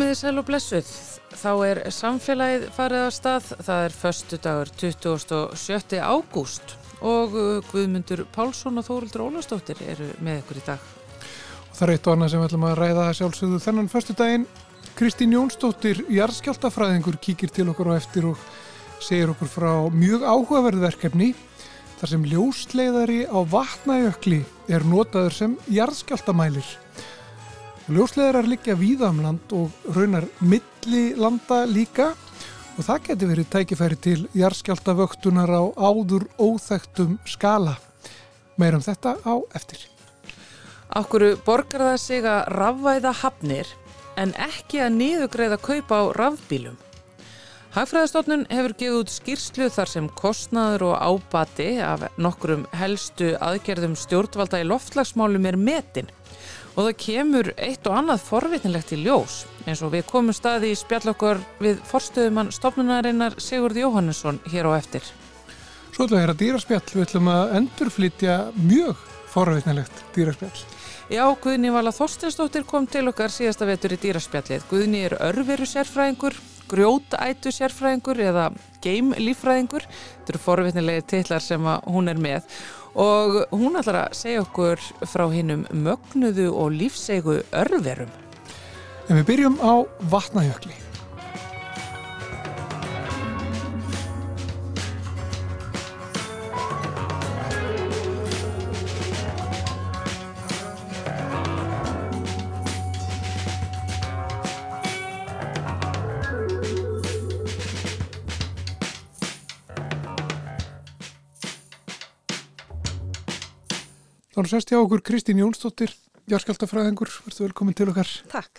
Komiði sæl og blessuð. Þá er samfélagið farið á stað. Það er förstu dagur 27. ágúst og uh, Guðmundur Pálsson og Þórildur Ólastóttir eru með ykkur í dag. Og það er eitt og annað sem við ætlum að ræða sjálfsögðu þennan förstu daginn. Kristín Jónsdóttir, jarðskjáltafræðingur, kíkir til okkur á eftir og segir okkur frá mjög áhugaverðverkefni þar sem ljósleiðari á vatnajökli er notaður sem jarðskjáltamælir. Ljósleðarar liggja víðamland og raunar milli landa líka og það getur verið tækifæri til jarðskjáltavöktunar á áður óþægtum skala. Meirum þetta á eftir. Akkuru borgar það sig að rafvæða hafnir en ekki að niðugreiða kaupa á rafbílum. Hagfræðastofnun hefur gefið út skýrslu þar sem kostnaður og ábati af nokkrum helstu aðgerðum stjórnvalda í loftlagsmálum er metin og það kemur eitt og annað forvitnilegt í ljós eins og við komum staði í spjallokkur við forstöðumann stofnunarinnar Sigurd Jóhannesson hér á eftir. Svo ætlum við að gera dýraspjall, við ætlum að endurflytja mjög forvitnilegt dýraspjall. Já, Guðni Vala Þorstinsdóttir kom til okkar síðasta vetur í dýraspjallið. Guðni er örveru sérfræðingur, grjótætu sérfræðingur eða geimlífræðingur. Þetta eru forvitnilegi titlar sem hún er með og hún ætlar að segja okkur frá hinnum mögnuðu og lífsegu örverum. En við byrjum á vatnajökli. Erum sérst hjá okkur Kristín Jónsdóttir, jarðskjáltafræðingur, verður velkomin til okkar. Takk.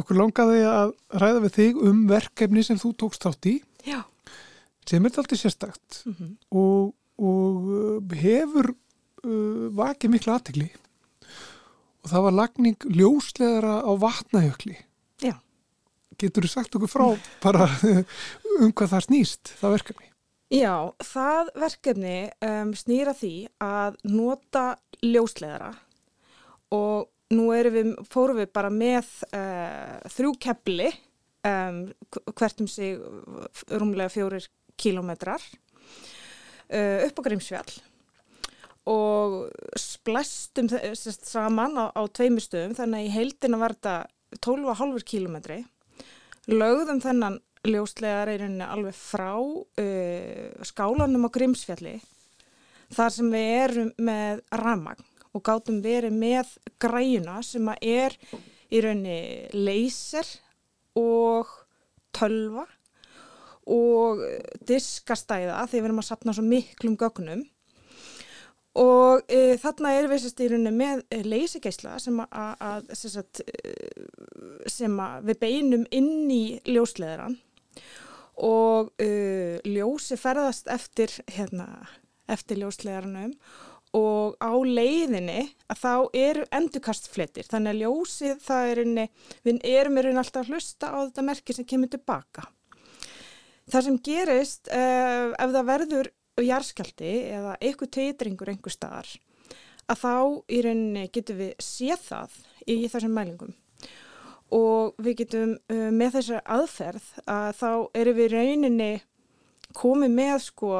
Okkur langaði að ræða við þig um verkefni sem þú tókst átt í, Já. sem er alltaf sérstakt Mm -hmm. og, og uh, hefur uh, vakið miklu aðtegli og það var lagning ljósleðara á vatnajökli. Já. Getur þú sagt okkur frá bara um hvað það snýst, það verkefni? Já, það verkefni um, snýra því að nota ljósleðara og nú við, fórum við bara með uh, þrjú kepli um, hvert um sig rúmlega fjórir kílometrar uh, upp á Grímsfjall. Og splæstum sest, saman á, á tveimur stöðum þannig að í heildina var þetta 12,5 kílometri lögðum þennan ljóslegar er henni alveg frá uh, skálanum á Grímsfjalli þar sem við erum með ramagn og gátum verið með græjuna sem að er í rauninni leyser og tölva og diskastæða því við erum að sapna svo miklum gögnum. Og e, þarna erum við sérst í rauninni með leysigeisla sem, að, sérst, sem að við beinum inn í ljósleðaran og uh, ljósi ferðast eftir, hérna, eftir ljósleðaranum og á leiðinni að þá eru endurkastfletir þannig að ljósið það er inni, við erum rauninni alltaf að hlusta á þetta merki sem kemur tilbaka. Það sem gerist uh, ef það verður jarðskjaldi eða eitthvað teitringur einhver staðar að þá í rauninni getum við séð það í þessum mælingum og við getum uh, með þessari aðferð að þá erum við rauninni komið með sko,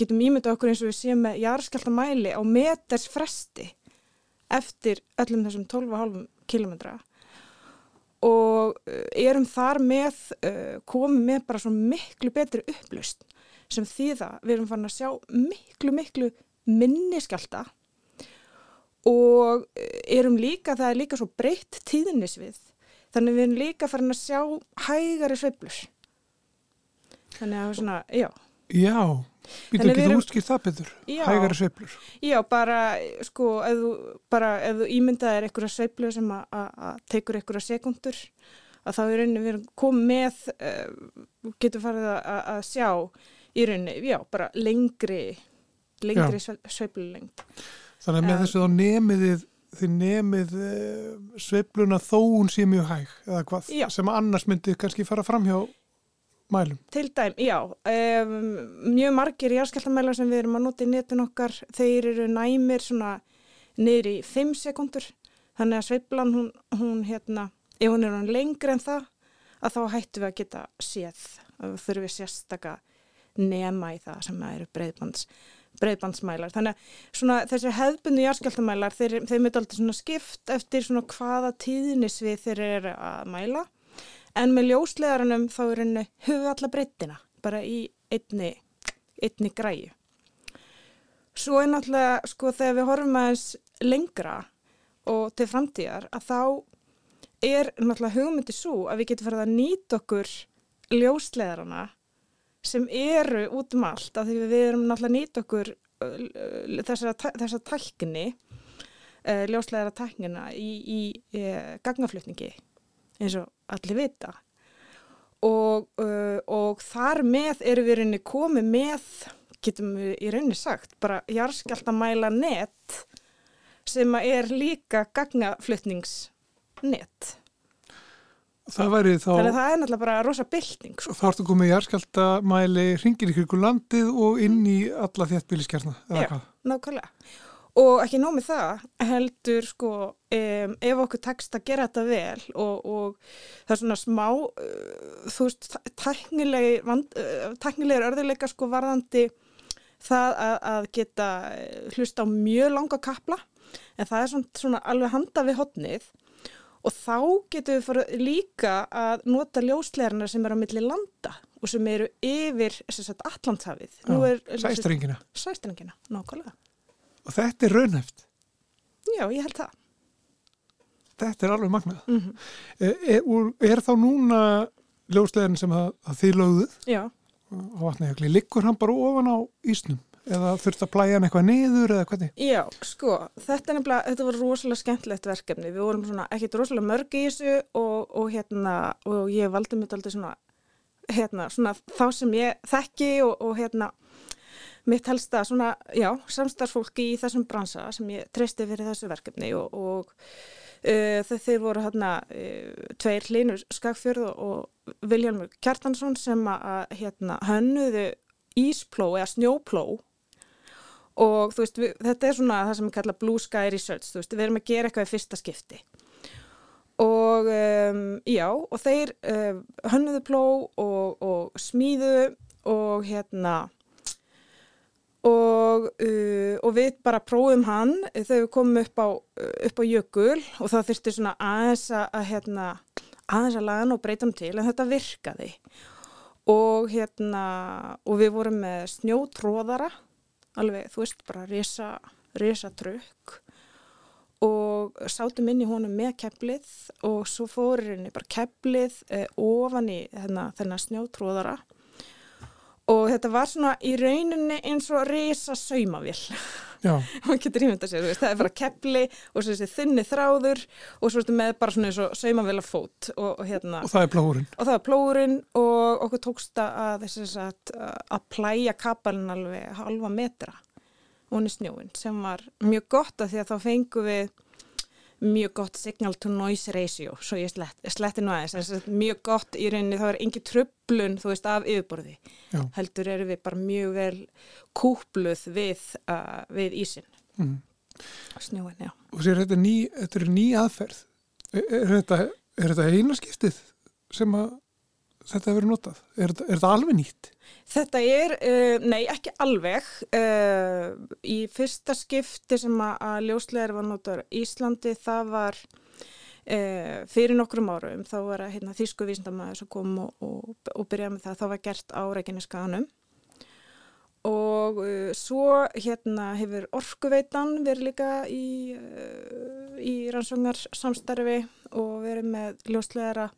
getum ímyndað okkur eins og við séum með jarðskjaldamæli á meters fresti eftir öllum þessum 12,5 kilometra og erum þar með, uh, komið með bara svo miklu betri upplust sem þýða við erum farin að sjá miklu, miklu minni skjálta og erum líka, það er líka svo breytt tíðnisvið, þannig við erum líka farin að sjá hægari sveiflur. Þannig að svona, já. Já, býtu ekki þú útskýrt það betur, já, hægari sveiflur. Já, bara, sko, ef þú, bara, ef þú ímyndaðir einhverja sveiflu sem að tekur einhverja sekundur, að þá er rauninni við erum komið með, uh, getur farið að, sjá í rauninni, já, bara lengri, lengri sveiflulengt. Þannig að með þessu þá nemiðið, þið nemið uh, sveifluna þó hún sé mjög hæg, eða hvað, já. sem annars myndið kannski fara fram hjá mælum. Til dæm, já. Um, mjög margir jarðskjáltamælar sem við erum að nota í netun okkar, þeir eru næmir svona niður í 5 sekundur. Þannig að sveiflan hún, hún hérna ef hún er hann lengri en það að þá hættum við að geta séð þurfum við sérstaka nema í það sem eru breyðbands breyðbandsmælar. Þannig að þessi hefðbunni jarskjáltamælar, þeir, þeir myndi alltaf svona skipt eftir svona hvaða tíðnisvið þeir eru að mæla en með ljóslegarunum þá er henni höfu alla breyttina bara í einni, einni græju. Svo er náttúrulega sko þegar við horfum aðeins lengra og til framtíðar að þá er náttúrulega hugmyndi svo að við getum farið að nýta okkur ljóslegarana sem eru út um allt af því við erum náttúrulega nýtt okkur þessar tækni uh, ljóslegara tæknina í, í, í gagnaflutningi eins og allir vita. Og, uh, og þar með eru við rauninni komið með getum við í rauninni sagt bara jarðskjaldamæla net sem er líka gagnaflutningsnet Það væri þá... Þannig að það er náttúrulega bara rosa bylting. Sko. Þá ertu komið í jarðskjaldamæli ringir kyrku landið og inn í alla þéttbíliskjarna, eða Já, nákvæmlega. Og ekki nómið það heldur sko um, ef okkur tekst að gera þetta vel og, og það er svona smá, uh, þú veist, tæknilegir uh, örðuleika sko varðandi það að, að geta hlusta á mjög langa kapla en það er svona, svona alveg handa við hotnið og þá getum við fara líka að nota ljóslegarna sem eru á milli landa og sem eru yfir allandshafið. Sæstringina. Sæstringina, nákvæmlega. Og þetta er raunhæft? Já, ég held það. Þetta er alveg magnað. Mm -hmm. er, er, er þá núna ljóslegarn sem að, að þið lögðuð Já. á vatnajökli, liggur hann bara ofan á ísnum? Eða þurft að plæja hann eitthvað niður eða hvernig? Já, sko, þetta er nefnilega, þetta var rosalega skemmtilegt verkefni, við vorum svona ekkit rosalega mörg í þessu og, og hérna, og ég valdi mér alltaf svona, hérna, svona þá sem ég þekki og, og hérna, mitt helsta svona, já, samstarfsfólki í þessum bransa sem ég treysti fyrir þessu verkefni og, og uh, þeir voru hérna uh, tveir hlínur Skagfjörð og Viljarmur Kjartansson sem að hérna hönnuðu íspló eða snjópló og þú veist, við, þetta er svona það sem við kalla blue sky research, þú veist, við erum að gera eitthvað í fyrsta skipti. Og um, já, og þeir um, hönnuðu pló og, og smíðu og hérna og, uh, og við bara prófum hann. Þegar við komum upp á, upp á jökul og það þurfti svona aðeins að, að hérna, aðeins að laga hann og breyta hann til en þetta virkaði. Og hérna og við vorum með snjótróðara alveg, þú veist, bara risa, risa trökk og sátum inn í honum með kepplið og svo fórir henni bara kepplið eh, ofan í þennan, þennan snjótróðara. Og þetta var svona í rauninni eins og risa saumavill maður getur ímynda sér, veist, það er bara keppli og svo þessi þunni þráður og svo með bara svona eins og saumavilla fót og, og, hérna, og það er plóðurinn og það er plóðurinn og okkur tókst að að, að plæja kapalinn alveg halva metra. Onni snjóin sem var mjög gott af því að þá fengum við mjög gott signal to noise ratio svo ég slett, sletti nú aðeins mjög gott í rauninni, þá er engi tröflun þú veist af yfirborði Já. heldur eru við bara mjög vel kúpluð við, uh, við ísin mm. snjóin, já og sér þetta er ný, þetta er ný aðferð er, er þetta, þetta einaskiptið sem að þetta hefur notað, er, er þetta alveg nýtt? Þetta er, uh, nei ekki alveg, uh, í fyrsta skipti sem að ljóslegar var notar Íslandi það var uh, fyrir nokkrum árum, þá var að hérna, þýsku vísindamæður sem kom og, og, og byrjaði með það, það var gert á Reykjaneskanum og svo hérna hefur Orkuveitan verið líka í, í rannsóngar samstarfi og verið með ljóslegara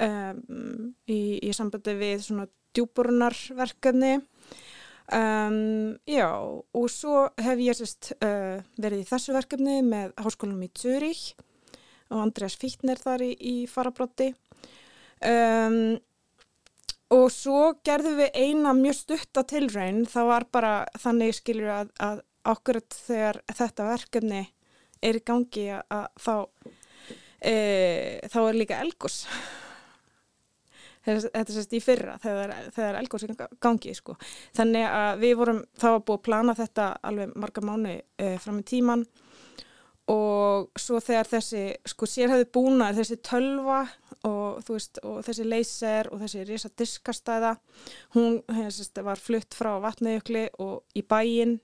um, í, í sambandi við svona djúburunarverkefni um, já og svo hef ég sérst uh, verið í þessu verkefni með háskólanum í Zürich og Andreas Fichtner þar í, í farabrotti um, og svo gerðum við eina mjög stutta tilræn það var bara þannig skiljur að, að ákveðat þegar þetta verkefni er í gangi að, þá e, þá er líka elgos þetta er sérst í fyrra þegar, þegar elgóðsinn gangi sko. þannig að við vorum, þá var búið að plana þetta alveg marga mánu eh, fram í tíman og svo þegar þessi sko sérhæði búnaður, þessi tölva og veist og þessi leyser og þessi risa diskastæða hún hefst, var flutt frá vatnajökli og í bæinn.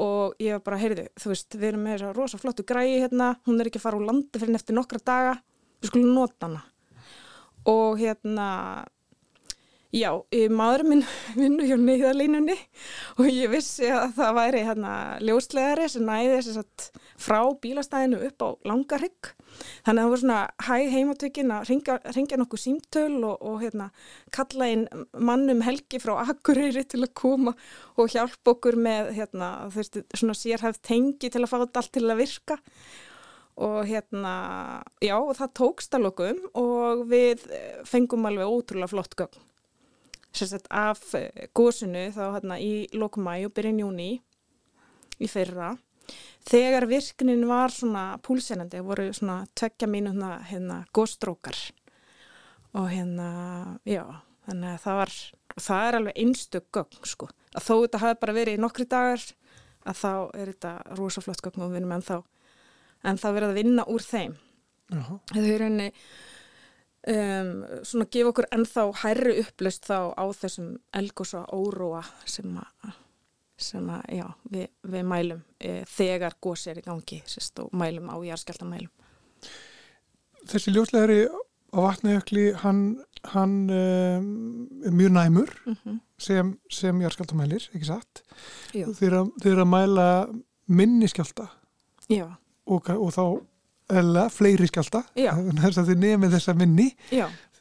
Og ég var bara, heyrðu, þú veist við erum með þessa rosa flottu græi hérna hún er ekki að fara úr landi fyrir neftir nokkra daga. Við skulum nota hana og hérna Já, maður minn vinnu hjá neyðalínunni og ég vissi að það væri hérna ljóslegari sem næði þess að frá bílastæðinu upp á langarhygg. Þannig að það voru svona hæg heimatökin að ringja, nokkuð símtöl og, og hérna kalla inn mannum helgi frá Akureyri til að koma og hjálpa okkur með hérna þessi svona sérhæft tengi til að fá þetta allt til að virka. Og hérna, já, og það tókst að lokum og við fengum alveg ótrúlega flott gögn. Sagt, af eh, góðsunu þá hérna í lokumæ og byrjun júni í fyrra. Þegar virknin var svona púlsenandi, voru svona tvekja mínuna hérna góðstrókar og hérna já, þannig að það var það er alveg einstök gögn sko. Að þó þetta hafi bara verið í nokkri dagar að þá er þetta rosaflott gögn og við erum ennþá en það verið að vinna úr þeim það er einni Um, svona gefa okkur ennþá hærri upplöst þá á þessum elgósa óróa sem að, sem að já, við, við mælum e, þegar gós er í gangi sérst, og mælum á járskjaldamælum. Þessi ljóslegari á vatnajökli hann, hann um, er mjög næmur mm -hmm. sem, sem járskjaldamælir, ekki satt? Þeir eru að mæla minni skjálta og, og þá eða fleiri skjálta þess að þið nefnir þessa minni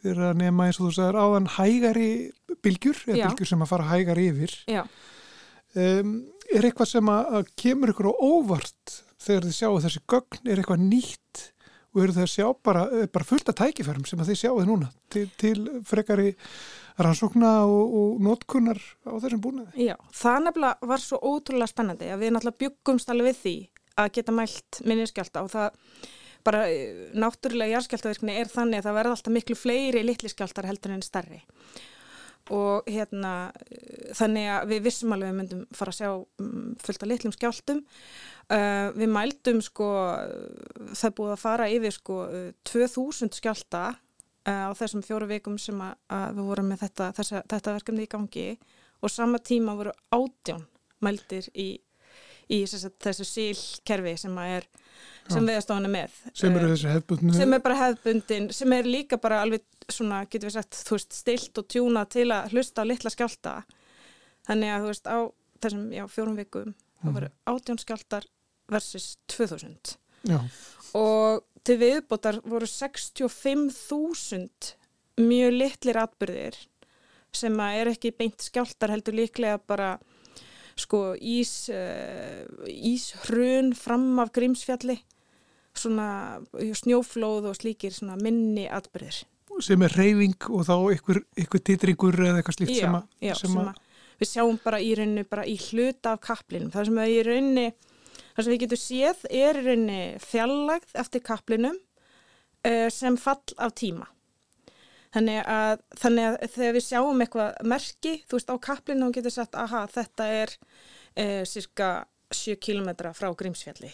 þeir að nefna eins og þú sagðar áðan hægari bylgjur eða Já. bylgjur sem að fara hægari yfir. Um, er eitthvað sem að kemur ykkur á óvart þegar þið sjáu þessi gögn? Er eitthvað nýtt? Og eru þið að sjá bara, bara fullt af tækifærum sem að þið sjáu þið núna til, til frekari rannsókna og, og notkunnar á þessum búnaði. Já, það nefnilega var svo ótrúlega spennandi að við náttúrulega byggumst alveg við því að geta mælt minniskjálta og það bara eh, náttúrulega jarðskjáltaverkni er þannig að það verða alltaf miklu fleiri litli skjáltar heldur en starri og hérna eh, þannig að við vissum alveg myndum fara að sjá um, fullt af litlum skjáltum uh, við mældum sko það búið að fara yfir sko 2000 skjálta uh, á þessum fjóru vikum sem að, að við vorum með þetta, þessa, þetta verkefni í gangi. Og sama tíma voru átján mældir í, í þessu sílkerfi sem er sem viðstofan er með sem eru þessi hefbundin sem er bara hefbundin, sem er líka bara alveg svona, getur við sagt, þú veist, stilt og tjúna til að hlusta á litla skjálta þannig að þú veist, á þessum, já, fjórum vikum, það voru mhm. átjón skjáltar versus 2000 já. og til viðbótar voru 65.000 mjög litlir atbyrðir sem að er ekki beint skjáltar heldur líklega bara sko ís, uh, íshrun fram af Grímsfjalli svona snjóflóð og slíkir svona minni atbyrðir. Sem er reyfing og þá ykkur, ykkur titringur eða eitthvað slíkt já, sem, a, já, sem, sem að við sjáum bara í rauninni bara í hluta af kaplinum. Það sem rauninni, það sem við getum séð er í rauninni fjallagð eftir kaplinum uh, sem fall af tíma. Þannig að, þannig að þegar við sjáum eitthvað merki, þú veist á kaplinu og getur sagt, aha, þetta er uh, cirka 7 km frá Grímsfjalli.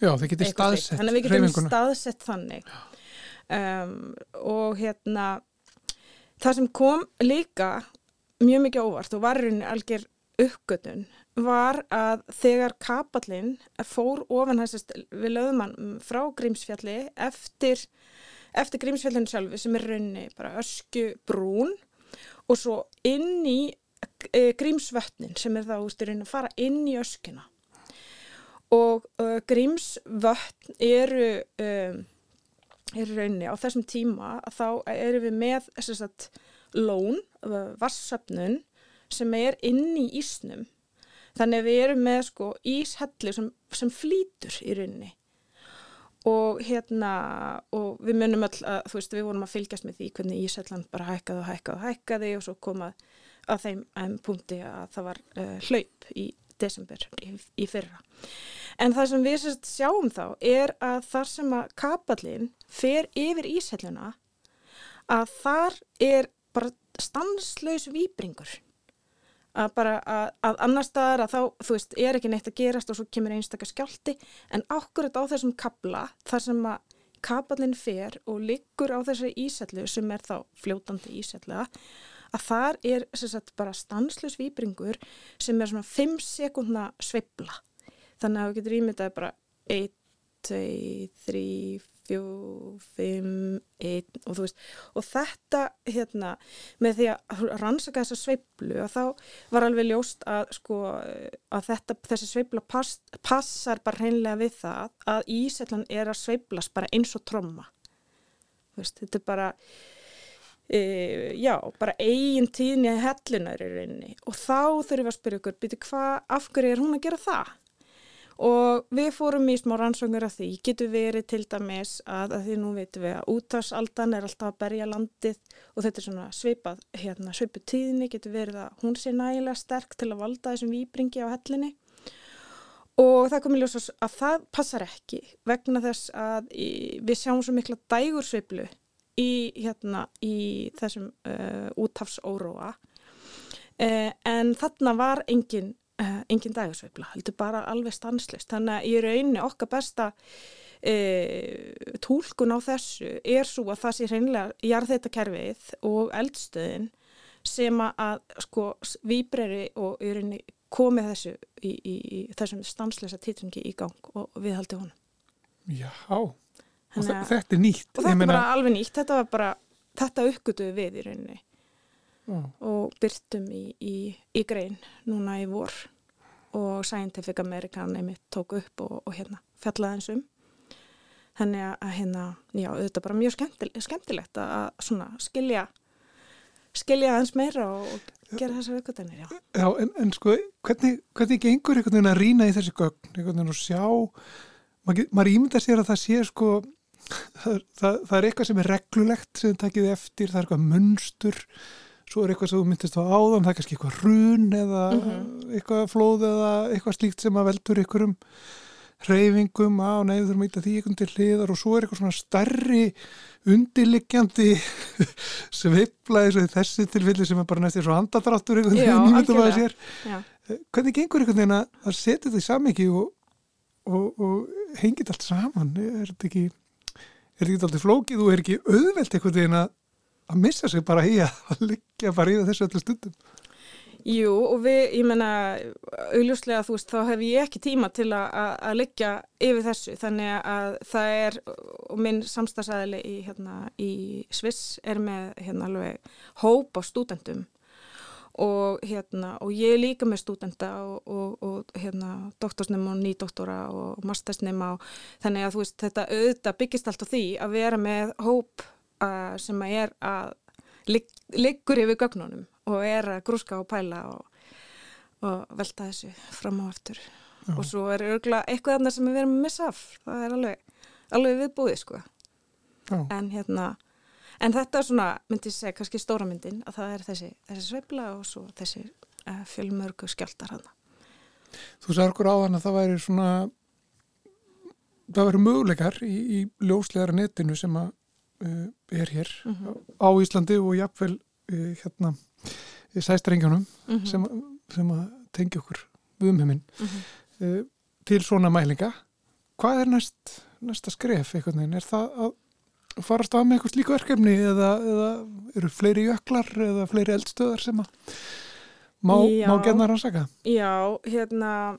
Já, það getur staðsett Þannig að við getum staðsett þannig. Um, og hérna það sem kom líka mjög mikið óvart og var rauninni algjör uppgötun var að þegar kapallin fór ofan þessast við löðumann frá Grímsfjalli eftir, eftir Grímsfjallin sjálfi sem er rauninni bara ösku brún og svo inn í e, Grímsvötnin sem er þá rauninni að fara inn í öskuna. Og uh, grímsvötn eru um, eru raunni á þessum tíma að þá eru við með sagt, lón, vassöfnun sem er inn í ísnum. Þannig að við erum með sko íshelli sem, sem flýtur í raunni og hérna og við munum öll að þú veist við vorum að fylgjast með því hvernig Ísælland bara hækkaði og hækkaði og hækkaði og svo komað að þeim um, punkti að það var uh, hlaup í desember í, í fyrra. En það sem við sjáum þá er að þar sem að kapallin fer yfir íshelluna að þar er bara stanslaus výbringur að bara að, að annar staðar að þá, þú veist, er ekki neitt að gerast og svo kemur einstakar skjálti en ákvörðat á þessum kabla þar sem að kaballin fer og liggur á þessari ísellu sem er þá fljótandi ísellega að þar er sagt, bara stanslus výbringur sem er svona 5 sekundna sveibla þannig að þú getur ímyndaði bara 1, 2, 3, 4, 5, 1 og þú veist og þetta hérna með því að rannsaka þessa sveiblu að þá var alveg ljóst að sko að þetta, þessi sveibla pass, passar bara hreinlega við það að ísellan er að sveiblast bara eins og tromma þú veist, þetta er bara E, já, bara eigin tíðni að hellunar í rauninni og þá þurfum við að spyrja ykkur, byrju hvað, af hverju er hún að gera það? Og við fórum í smá rannsóngur af því, getur verið til dæmis að, að því nú veitum við að útvarsaldan er alltaf að berja landið og þetta er svona svipað, hérna svipað tíðni, getur verið að hún sé nægilega sterk til að valda þessum výbringi á hellinni. Og það komið ljósast að það passar ekki vegna þess að við sjáum svo mikla dægursveiplu í, hérna, í þessum uh, úthafsóróa uh, en þarna var engin, uh, engin dægarsveifla, heldur bara alveg stanslist, þannig að í rauninni okkar besta uh, tólkun á þessu er svo að það sé hreinlega jarðeitakerfið og eldstöðin sem að sko výbreyri og í rauninni komið þessu í, í, í þessum stanslisa títringi í gang og við haldum honum. Já, og þetta er nýtt og þetta er bara alveg nýtt þetta var bara, þetta uppgötuðu við í rauninni Já. og byrtum í, í, í grein núna í vor og Scientific American einmitt tók upp og, og hérna fjallaði eins um. Þannig að hérna, já, þetta er bara mjög skemmtilegt, skemmtilegt að svona skilja skilja aðeins meira og, gera þessar aukvötanir, já. Já, en, en sko, hvernig, hvernig gengur einhvern veginn að rýna í þessi gögn, einhvern veginn að sjá maður, maður ímynda sér að það sé sko það, það, það er eitthvað sem er reglulegt sem takið eftir, það er eitthvað munstur svo er eitthvað sem þú myndist á áðan það er kannski eitthvað run eða mm -hmm. eitthvað flóð eða eitthvað slíkt sem að veldur einhverjum reyfingum á neyður mýta því einhvern til hliðar og svo er eitthvað svona starri undirliggjandi sveifla eins og þessi tilfelli sem er bara næstir svo handadráttur einhvern veginn nýmyndum að sér Já. hvernig gengur einhvern veginn að setja þetta í samiki og, og, og hengið allt saman er þetta ekki er þetta ekki alltaf flókið og er ekki auðvelt einhvern veginn að, að missa sig bara í að liggja bara í þessu öllu stundum. Jú og við, ég menna augljóslega þú veist, þá hef ég ekki tíma til að, liggja yfir þessu. Þannig að það er og minn samstagsæðili í, hérna, í Sviss er með hérna alveg hóp á stúdendum og hérna og ég er líka með stúdenda og, og, og hérna doktorsnema og nýdoktora og mastersnema og þannig að þú veist þetta auðvitað byggist allt á því að vera með hóp uh, sem að er að ligg, liggur yfir gögnunum og er að grúska og pæla og, og velta þessu fram og aftur. Já. og svo er örgulega eitthvað annað sem við erum að missa af. Það er alveg, alveg viðbúið sko. En hérna en þetta er svona, myndi ég segja, kannski stóra myndin að það er þessi, þessi sveibla og svo þessi uh, fjölmörgu skjáltar hana Þú sagði okkur á hann að það væri svona það væri möguleikar í, í ljóslegar netinu sem að er hér mm -hmm. á Íslandi og jafnvel uh, hérna í sæstrengjunum mm -hmm. sem, sem að tengja okkur umheiminn mm -hmm. til svona mælinga hvað er næst, næsta skref eitthvað neina, er það að farast af með eitthvað slíku verkefni eða, eða eru fleiri jöklar eða fleiri eldstöðar sem að má, má genna rannsaka? Já, hérna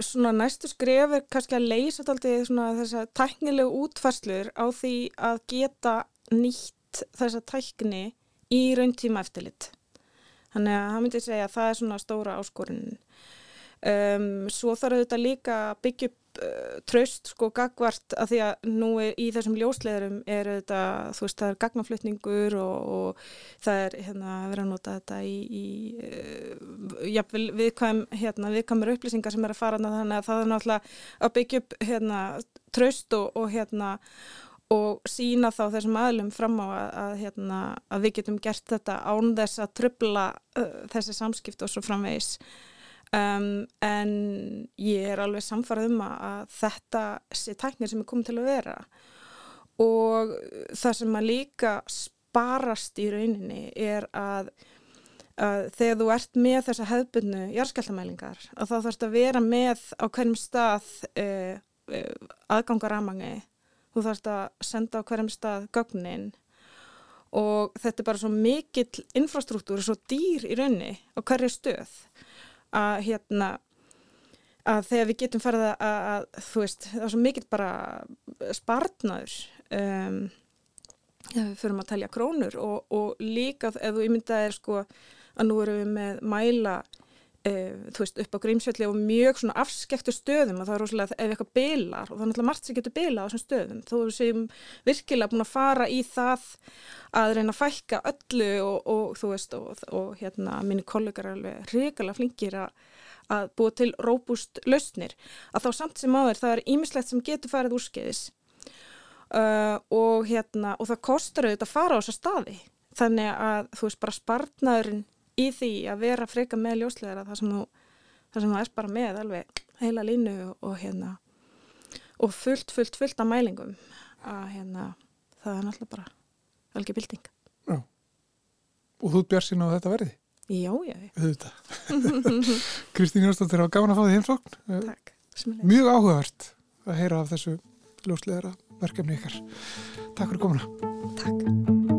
svona næstu skref er kannski að leysa þess að tæknilegu útfarslur á því að geta nýtt þessa tækni í rauntíma eftirlit Þannig að hann myndi segja að það er svona stóra áskorun. Um, svo þarf þetta líka að byggja upp tröst sko gagvart að því að nú er, í þessum ljósleðurum er þetta, þú veist, það er gagnaflutningur og, og það er hérna að vera að nota þetta í, í uh, jafnvel viðkvæm, hérna, viðkvæmur upplýsingar sem er að fara þannig að það er náttúrulega að byggja upp hérna tröst og, og hérna og sína þá þessum aðlum fram á að, að, hérna, að við getum gert þetta án þess að tröfla uh, þessi samskipt og svo framvegis um, en ég er alveg samfarað um að þetta sé tæknir sem er komið til að vera. Og það sem að líka sparast í rauninni er að að þegar þú ert með þessa hefðbunnu jarðskjáltamælingar að þá þarfst að vera með á hverjum stað uh, uh, aðgangarammangi þú þarfst að senda á hverjum stað gögnin. Og þetta er bara svo mikill infrastruktúr, svo dýr í raunni á hverju stöð að hérna að þegar við getum farið að, að, þú veist, það er svo mikill bara spartnaður um, förum að talja krónur og, og líka ef þú ímyndaðir sko að nú erum við með mæla uh, þú veist, upp á grímsvelli og mjög svona afskektu stöðum og það er rosalega ef eitthvað bilar og það er náttúrulega margt sem getur bila á þessum stöðum. Þó erum við virkilega búin að fara í það að reyna að fælka öllu og, og þú veist og, og hérna minni kollegar er alveg hrikalega flinkir að að búa til róbúst lausnir. Að þá samt sem áður það er ímislegt sem getur farið úrskeiðis uh, og hérna og það kostar auðvitað að fara á þessa staði. Þannig að þú veist bara spartnaðurinn í því að vera freka með ljóslegar það sem sem þú er bara með alveg heila línu og, og hérna og fullt, fullt, fullt af mælingum að hérna það er náttúrulega bara velge bilding Já og þú björst sín á þetta verði Já, já, Kristín Jónsdóttir, það var gaman að fá því heimsókn. Takk. Mjög áhugavert að heyra af þessu ljósleðara verkefni ykkar. Takk fyrir komuna. Takk.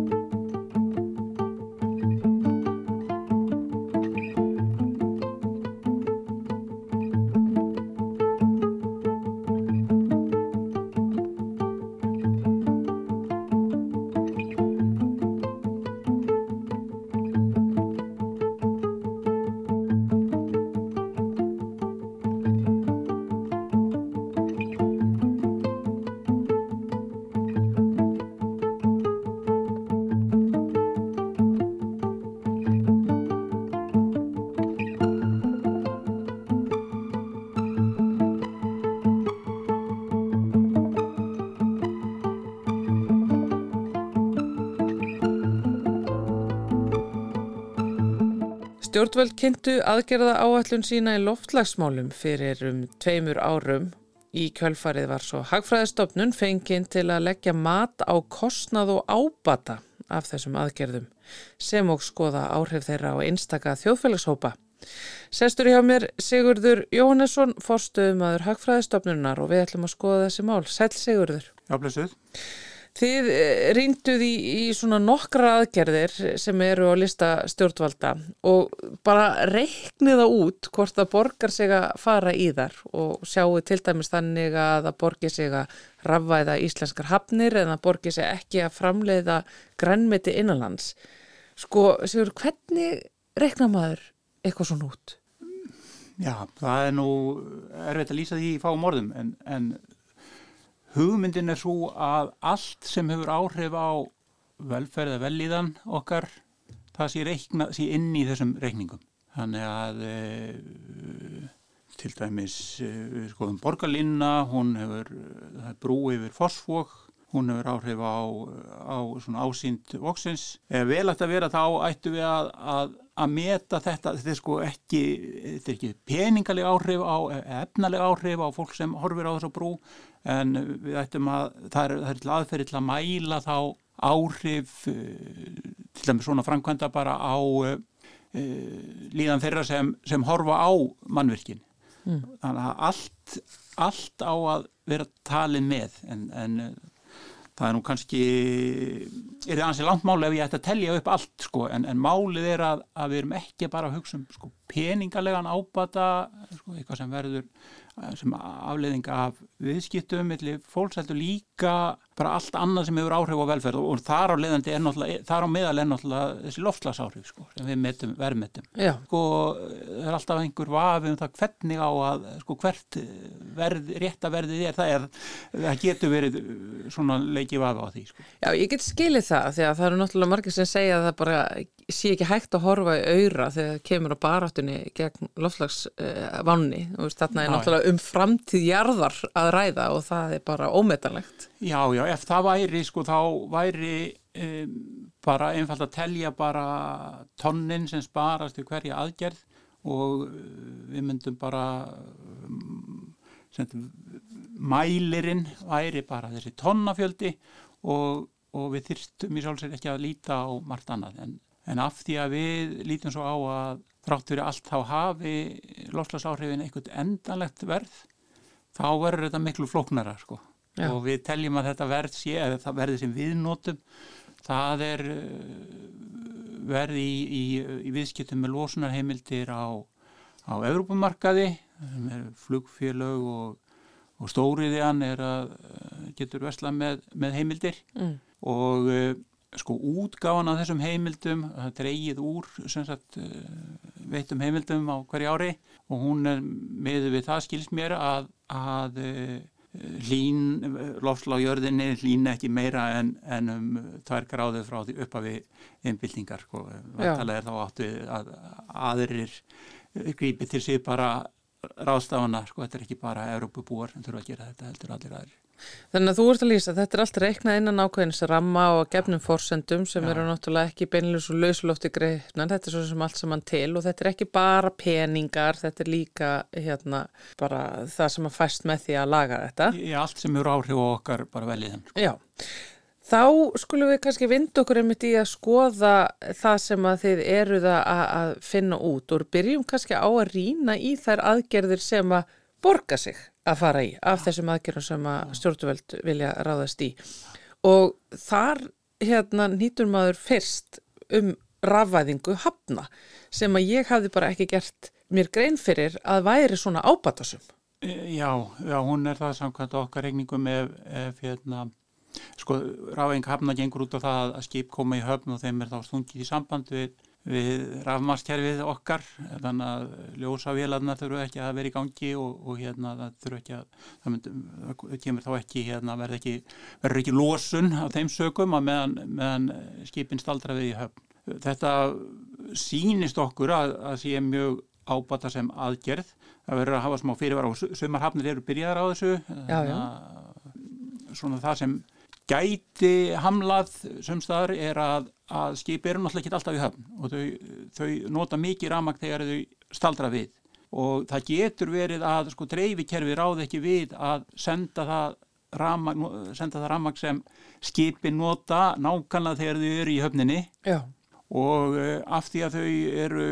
Stjórnvöld kynntu aðgerða áallun sína í loftlagsmálum fyrir um tveimur árum. Í kjölfarið var svo Hagfræðistofnun fenginn til að leggja mat á kostnað og ábata af þessum aðgerðum sem og skoða áhrif þeirra á einstaka þjóðfélagshópa. Sestur hjá mér Sigurður Jóhannesson, forstuðumadur Hagfræðistofnunar og við ætlum að skoða þessi mál. Sæl Sigurður. Já, blessuð. Þið eh, rýnduð í, í svona nokkra aðgerðir sem eru á lista stjórnvalda og bara reikniða út hvort það borgar sig að fara í þar og sjáu til dæmis þannig að það borgir sig að rafvæða íslenskar hafnir en það borgir sig ekki að framleiða grænmeti innanlands. Sko, Sigur, hvernig reikna maður eitthvað svona út? Já, það er nú erfitt að lýsa því í fáum orðum en, en hugmyndin er svo að allt sem hefur áhrif á velferð eða velíðan okkar það sé, reikna, sé inn í þessum reikningum. Þannig að e, til dæmis e, skoðum borgarlinna, hún hefur brú yfir fosfók, hún hefur áhrif á, á ásýnd voksins. Ef vel að vera þá ættu við að, að, að meta þetta, þetta er sko ekki, þetta er ekki peningaleg áhrif á, efnaleg áhrif á fólk sem horfir á þessu brú en við ættum að það er, það er til aðferði til að mæla þá áhrif eh, til dæmis svona framkvæmda bara á uh, líðan þeirra sem, sem horfa á mannvirkin. Mm. þannig að allt, allt á að vera talið með. En, en það er nú kannski er það ansið langt máli ef ég ætti að tellja upp allt sko. En, en málið er að, að við erum ekki bara að hugsa um sko, peningalegan ábata sko, eitthvað sem verður sem afleiðing af viðskiptum millir fólksæltu líka bara allt annað sem hefur áhrif á velferð og, þar á leiðandi er náttúrulega þar á meðal er náttúrulega þessi loftslagsáhrif sko, sem við metum, verðmetum. Sko, það er alltaf einhver vafi um það hvernig á að sko, hvert verð, rétta verðið er. Það, er það getur verið svona leikið vafi á því sko. Já, ég get skilið það því að það eru náttúrulega margir sem segja að það bara sé ekki hægt að horfa í auðra þegar það kemur á baráttunni gegn loftslagsvanni þarna er náttúrulega um framtíð jarðar að ræða og það er bara ómetanlegt. Já, já, ef það væri sko þá væri um, bara einfalt að telja bara tonnin sem sparast í hverja aðgerð og uh, við myndum bara um, sem, mælirinn væri bara þessi tonnafjöldi og, og við þyrstum í sjálfsveit ekki að líta á margt annað en en af því að við lítum svo á að þrátt fyrir allt þá hafi lofslagsáhrifin einhvern endanlegt verð þá verður þetta miklu flóknara sko. Og við teljum að þetta verð sé eða það verði sem við notum það er verði í, í, í viðskiptum með losunarheimildir á, á Európumarkaði flugfélög og, og stóriðjan er að getur vesla með, með heimildir. Mm. og sko útgáðan á þessum heimildum það dreigið úr sagt, veitum heimildum á hverju ári og hún er með við það skils mér að, að hlín, lofslágjörðinni hlín ekki meira en, en um tvær gráðu frá því uppafi innbyltingar sko. það er þá áttu að aðrir grípi til sig bara ráðstafana, sko, þetta er ekki bara Európubúar sem þurfa að gera þetta heldur allir aðrir Þannig að þú ert að lýsa, þetta er allt reiknað innan ákveðins ramma og gefnum fórsendum sem Já. eru náttúrulega ekki beinlegs og lausulofti greifnar, þetta er svo sem allt saman til og þetta er ekki bara peningar, þetta er líka hérna bara það sem að fæst með því að laga þetta. Já, allt sem eru áhrif og okkar bara veliðan. Sko. Já, þá skulum við kannski vind okkur einmitt í að skoða það sem að þið eruð að finna út og byrjum kannski á að rína í þær aðgerðir sem að borga sig að fara í af þessum aðgerðum sem að stjórnvöld vilja ráðast í. Og þar hérna nýtur maður fyrst um rafvæðingu hafna sem að ég hafði bara ekki gert mér grein fyrir að væri svona ábatasum. E, já, já, hún er það samkvæmt okkar regningum ef, ef hérna, sko, rafvæðing hafna gengur út á það að skip koma í höfn og þeim er þá stungið í samband við við rafmarskerfið okkar þannig að ljósavélarna þurfu ekki að vera í gangi og, og hérna það þurfu ekki að það, mynd, það kemur þá ekki hérna verður ekki, verður ekki losun á þeim sögum að meðan, meðan skipin staldra við í höfn. Þetta sínist okkur að, að sé mjög ábata sem aðgerð það verður að hafa smá fyrirvara og sömarhafnir eru byrjaðar á þessu já, já. svona það sem gæti hamlað sumstaðar er að, að skipi eru náttúrulega ekki alltaf í höfn og þau, þau nota mikið ramag þegar þau staldra við og það getur verið að sko dreifikerfi ráð ekki við að senda það ramag, senda það ramag sem skipi nota nákvæmlega þegar þau eru í höfninni Já. og uh, af því að þau eru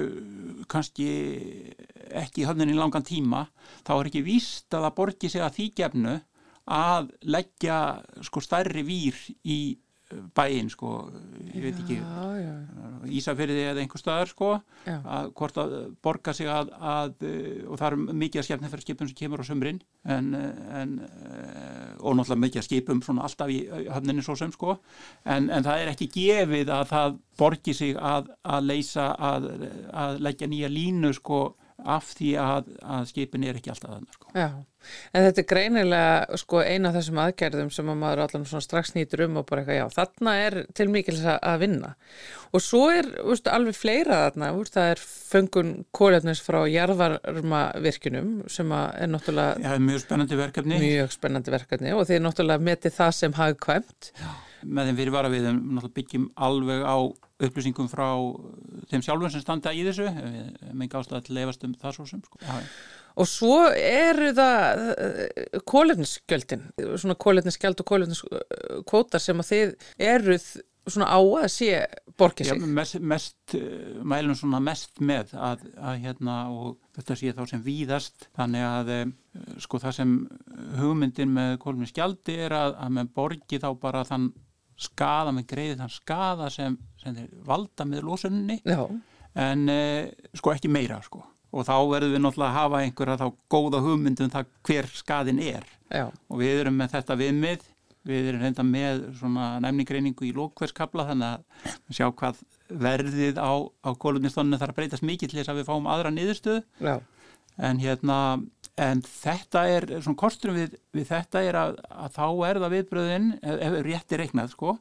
kannski ekki í höfninni langan tíma þá er ekki víst að það borgi sig að því gefnu að leggja sko stærri vír í uh, bæinn sko, ég veit ekki Ísafyrði eða einhver staðar sko já. að hvort að borga sig að, að uh, og það er mikið að skefna fyrir skipum sem kemur á sömrin en, en uh, og náttúrulega mikið að skipum svona alltaf í höfninni svo sem sko en, en það er ekki gefið að það borgi sig að, að leysa að, að leggja nýja línu sko af því að, að skipin er ekki alltaf þannig sko. En þetta er greinilega sko eina af þessum aðgerðum sem að maður allan strax nýtur um og bara eitthvað já, þarna er til mikils að vinna. Og svo er úst, alveg fleira þarna, úst, það er fengun kólefnis frá jarðvarmavirkunum sem er náttúrulega Já, mjög spennandi verkefni. Mjög spennandi verkefni og þeir náttúrulega meti það sem hafði kvæmt Já, með þeim fyrir vara við náttúrulega byggjum alveg á upplýsingum frá þeim sjálfum sem standa í þessu með gáðst að lefast um það svo sem sko. Og svo eru það eh, kólefnisgjöldin svona kólefnisgjöld og kólefniskvótar sem að þið eruð svona á að sé borgið sig. Já, mest, mest mælum svona mest með að, að hérna og þetta sé þá sem víðast þannig að eh, sko það sem hugmyndin með kólefnisgjaldi er að, að með borgið þá bara þann skada með greiði þann skada sem, sem valda með losunni Já. en eh, sko ekki meira sko. Og þá verðum við náttúrulega að hafa einhverja þá góða hugmyndum það hver skadin er. Já. og við erum með þetta viðmið. Við erum reynda með svona næmningreiningu í lókverðskabla þannig að sjá hvað verðið á, á kólumnistóninu þarf að breytast mikið til þess að við fáum aðra niðurstöðu. En hérna En þetta er, svona kosturum við, við þetta er að, að þá er það viðbröðin, ef rétti reiknað sko,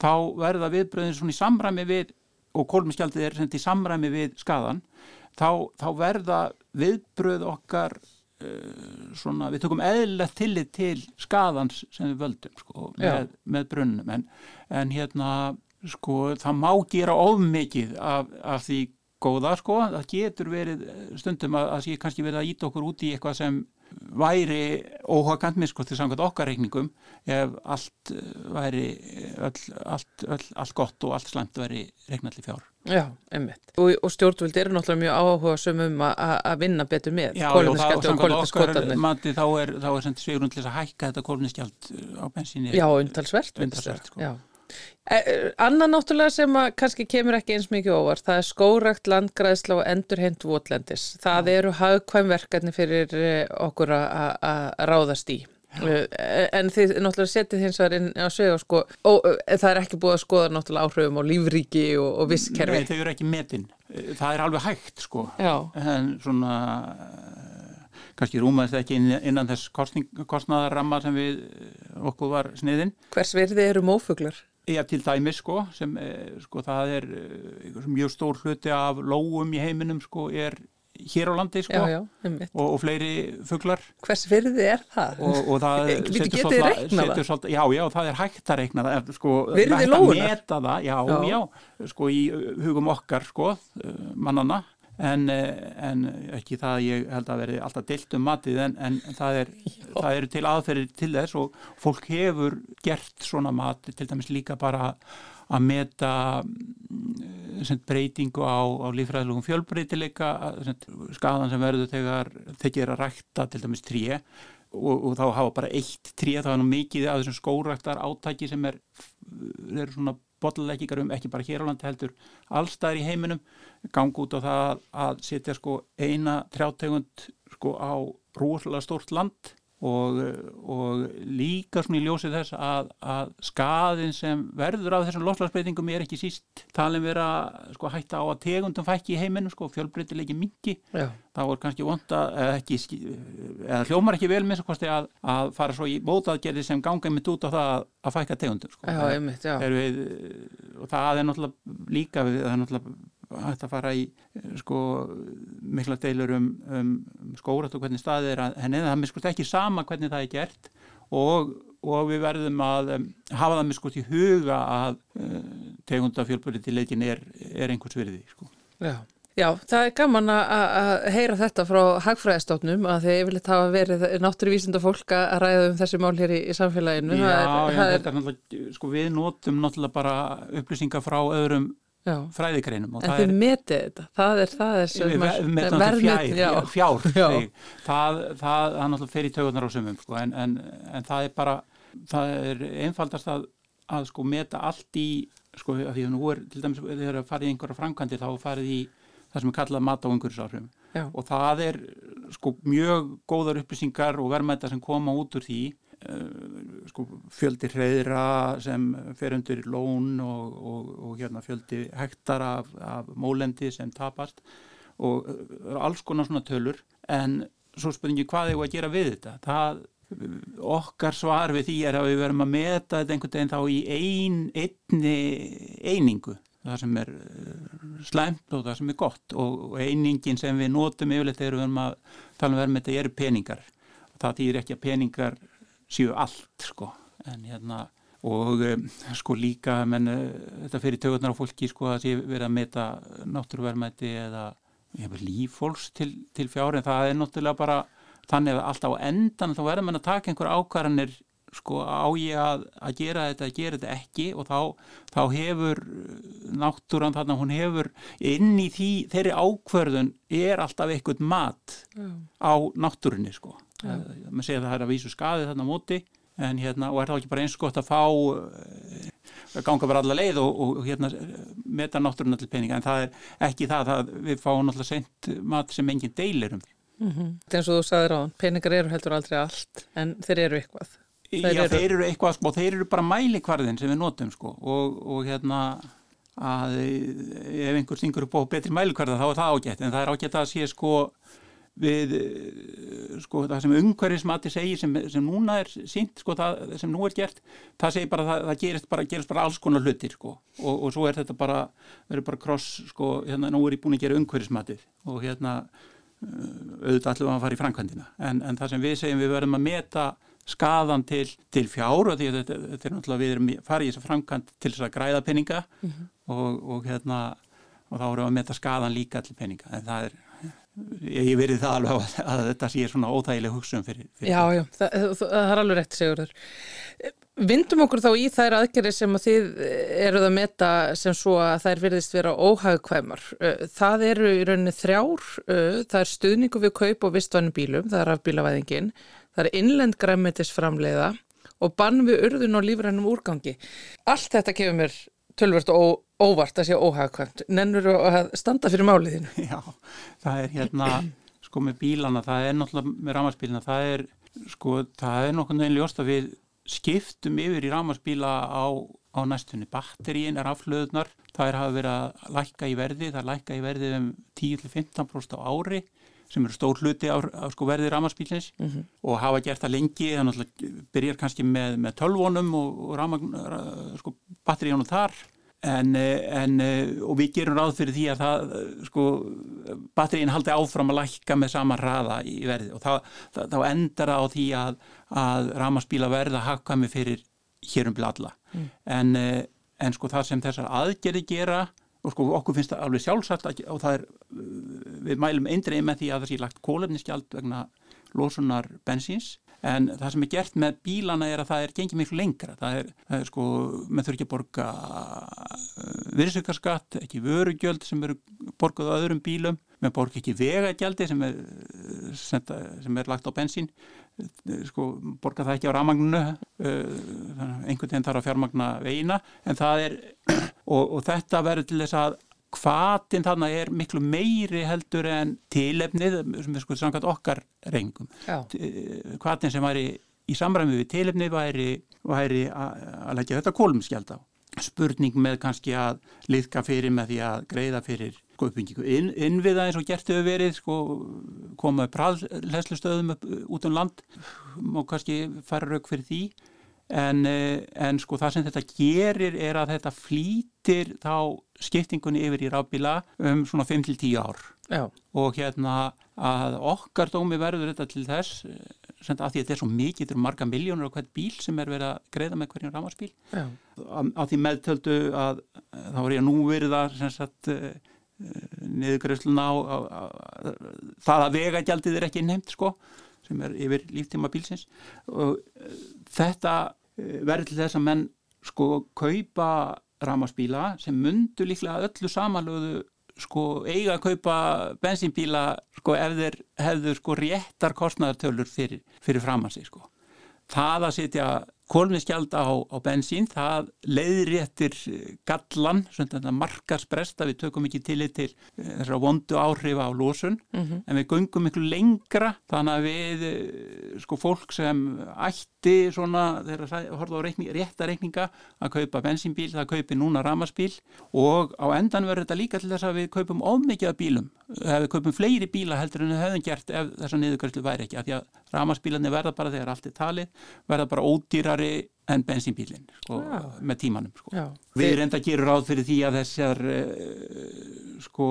þá verða viðbröðin svona í samræmi við, og kólmiskjaldið er svona í samræmi við skadan, þá, þá verða viðbröð okkar uh, svona, við tökum eðlilegt tillit til skadans sem við völdum sko, með, með brunnum, en, en hérna sko það má gera ofmikið af, af því góða sko, það getur verið stundum að það sé kannski verið að íta okkur út í eitthvað sem væri óhagandmið sko til samkvæmt okkar reikningum ef allt eh, væri öll, allt, öll, allt gott og allt slæmt væri reiknalli fjár. Já, einmitt. Og, og stjórnvöld eru náttúrulega mjög áhuga sem um að vinna betur með Já, og okkar mati þá er, er til þess að hækka þetta kólniskjald á bensinni. Já, undalsvert. Undalsvert, sko. Já. E, Anna náttúrulega sem að kannski kemur ekki eins mikið óvart, það er skórakt landgræðsla og endurheimt votlendis. Það eru hagkvæm verkefni fyrir eh, okkur að ráðast í. Já. Eh, en þið náttúrulega setið hins vegar inn á svega sko, og eh, það er ekki búið að skoða náttúrulega áhrifum á lífríki og, og visskerfi. Nei, þau eru ekki metin. Það er alveg hægt sko. Já. En svona kannski rúmaðist ekki innan þess kostnaðarramma sem við okkur var sniðin. Hvers verði eru mófuglar? Já, til dæmis sko, sem sko það er mjög stór hluti af lóum í heiminum sko, er hér á landi sko já, já, og, og fleiri fugglar hvers virði er það? og, og það setur svolítið, já, já, það er hægt að reikna það sko, virði lóðunar? já, já, já, sko í hugum okkar sko, mannana en, en ekki það að ég held að verði alltaf deilt um matið en, en það, er, það eru til aðferðir til þess og fólk hefur gert svona mat til dæmis líka bara að meta mm, breytingu á, á lífræðilegum fjölbreytileika skadan sem verður þegar þeir gera rækta til dæmis tríu og, og þá hafa bara eitt tríu það er nú mikið af þessum skóræktar átæki sem er, er svona botlekkingar um ekki bara hér á landi heldur allstæðir í heiminum gang út á það að setja sko eina trjátegund sko á rúslega stórt land og, og líka svona í ljósið þess að, að skaðin sem verður af þessum loslagsbreytingum er ekki síst talin vera sko, hætta á að tegundum fækki í heiminu sko, fjölbreytilegi mingi Já. þá er kannski vonda eða, ekki, eða hljómar ekki vel með að, að fara svo í mótaðgerði sem ganga mitt út á það að, að fækka tegundum sko. Já, einmitt, við, og það er náttúrulega líka við, það er náttúrulega hægt að fara í sko mikla deilur um, um skórat og hvernig staðið er að henni, það er miskust ekki sama hvernig það er gert og, og við verðum að um, hafa það miskust í huga að uh, tegunda fjölbúrið til leikin er, er einhvers virði sko. Já. Já, það er gaman að heyra þetta frá hagfræðistofnum að þið yfirleitt hafa verið náttúruvísinda fólk að ræða um þessi mál hér í, í samfélaginu. Já, er, já er... þetta er sko við notum náttúrulega bara upplýsingar frá öðrum fræðikreinum En þið metið þetta, það er það er við metum þetta fjár, fjár það, það, það náttúrulega fyrir tögunar á sumum sko, en, en, en það er bara það er einfaldast að, að sko meta allt í sko því að nú er til dæmis þegar það farið í einhverja framkvæmdi þá farið í það sem er kallað mat á umhverjusáhrifum og það er sko mjög góðar upplýsingar og verðmæta sem koma út úr því sko, fjöldi hreyðra sem fer undir lón og, og, og hérna, fjöldi hektar af, af mólendi sem tapast og uh, alls konar svona tölur en svo spurningi hvað er að gera við þetta? Það, okkar svar við því er að við verum að meta þetta einhvern veginn þá í ein, einni einingu. Það sem er eh, slæmt og það sem er gott og einingin sem við notum yfirleitt þegar við verum að tala um verðum þetta eru peningar. Það þýr ekki að peningar séu allt sko en hérna og um, sko líka menn, þetta fyrir tökurnar á fólki sko að sé verið að meta náttúruverðmætti eða lífólks til, til fjári en það er náttúrulega bara þannig að alltaf á endan þá verður mann að taka einhver ákvarðanir sko á ég að, að gera þetta að gera þetta ekki og þá, þá hefur náttúran þarna hún hefur inn í því þeirri ákvarðun er alltaf eitthvað mat Já. á náttúrunni sko maður segir að það er að vísu skadi þarna móti en hérna og er þá ekki bara eins gott að fá að eh, ganga bara alla leið og, og hérna meta náttúrulega til peninga. En það er ekki það að við fáum náttúrulega sent mat sem enginn deilir um. Mm -hmm. eins og þú sagði ráðan, peningar eru heldur aldrei allt en þeir eru eitthvað. Þeir Já, eru... þeir eru eitthvað sko, þeir eru bara mælikvarðin sem við notum sko og, og hérna að ef einhver stingur upp á betri mælikvarða þá er það ágætt en það er ágætt að sé sko við eh, sko það sem umhverfismati segir sem, sem núna er sínt sko það sem nú er gert það segir bara það, það gerist, bara, gerist bara alls konar hlutir sko. Og, og svo er þetta bara verður bara kross sko hérna nú er ég búin að gera umhverfismatið og hérna eh, auðvitað allir að fara í framkvæmdina. En, en það sem við segjum við verðum að meta skadan til, til fjár og því að þetta, þetta er náttúrulega við erum farið í þessa framkvæmd til þess að græða peninga mm -hmm. og, og hérna og þá erum við að meta skadan líka allir peninga. En það er ég verið það alveg að, að þetta sé svona óþægileg hugsun fyrir, fyrir Já, já, það, það, það er alveg rétt segurður. Vindum okkur þá í þær aðgerri sem að þið eruð að meta sem svo að þær verðist vera óhagkvæmar. Það eru í rauninni þrjár, það er stuðningu við kaup og vistvannu bílum, það er afbílavæðingin, það er innlend græmitisframleiða og bann við urðun og lífrænum úrgangi. Allt þetta kemur mér tölvört og óvart að sé óhagkvæmt. Nennur að standa fyrir máliðinu? Já, það er hérna, sko með bílana, það er náttúrulega með rámarsbílina, það er, sko, það er nokkurnu einlega ljóst að við skiptum yfir í rámarsbíla á, á næstunni. Batterín er aflöðunar, það er hafa verið að lækka í verði, það er lækka í verði um 10-15% á ári sem eru stór hluti af, af sko, verði rámarsbílins mm -hmm. og hafa gert það lengi, þannig að byrjar kannski með, með tölvónum og, og rámagn, sko, batteríunum þar En, en, og við gerum ráð fyrir því að það, sko, batterín haldi áfram að lækka með sama hraða í verði og þá, þá endar það á því að, að ramaspíla verða hakkami fyrir hérum bila alla. Mm. En, en sko það sem þessar aðgerði gera og sko okkur finnst það alveg sjálfsagt og það er, við mælum eindrið með því að það sé lagt kólefniskjald vegna losunar bensíns en það sem er gert með bílana er að það er gengið miklu lengra. Það er, það er sko, maður þurfi ekki að borga uh, virðsökarskatt ekki vörugjöld sem eru borgað á öðrum bílum, maður borga ekki vegagjaldi sem er sem er lagt á bensín. Sko, borga það ekki á ramagninu einhvern veginn þarf að fjármagna veina en það er og, og þetta verður til þess að hvatin þarna er miklu meiri heldur en tilefnið sem er sko samkvæmt okkar reyngum. Hvatin sem væri í samræmi við tilefnið væri, væri að leggja þetta kólumskjald á. Spurning með kannski að liðka fyrir með því að greiða fyrir sko uppbyggingu inn, innviða eins og gert hefur verið sko koma upp ræðslustöðum út um land og kannski fara rauk fyrir því En, eh, en sko það sem þetta gerir er að þetta flýtir þá skiptingunni yfir í rafbíla um svona 5-10 ár. Já. og hérna að okkar dómi verður þetta til þess eh, sem að því að þetta er svo mikið, þetta eru marga miljónur á hvert bíl sem er verið að greiða með hverjum rafmarsbíl á því meðtöldu að þá er ég að nú verið að sem sagt niðurgreifsluna á, á, á það að vegagjaldið er ekki innheimt sko sem er yfir líftíma bílsins. Og þetta verður til þess að menn sko kaupa ramarsbíla sem mundu líklega öllu samanlöðu sko eiga að kaupa bensínbíla sko ef þeir hefðu sko réttar kostnæðartölur fyrir, fyrir framansi sko. Það að setja kólmiðskjald á, á bensín, það leiðréttir gallan, svona markarsprest að við tökum ekki til til þessara vondu áhrif á lósun, mm -hmm. en við gungum miklu lengra, þannig að við, sko, fólk sem ætti svona, þegar það horfða á reikning, réttareikninga að kaupa bensínbíl, það kaupi núna ramarsbíl og á endan verður þetta líka til þess að við kaupum ofmikið af bílum, ef við kaupum fleiri bíla heldur en við hefðum gert ef þessa niðurkværslu væri ekki, af því að ramarsbílarnir verða bara þegar allt er talið, verða bara ódýrari en bensínbílinn sko, með tímanum sko. við reynda að gera ráð fyrir því að þessar sko,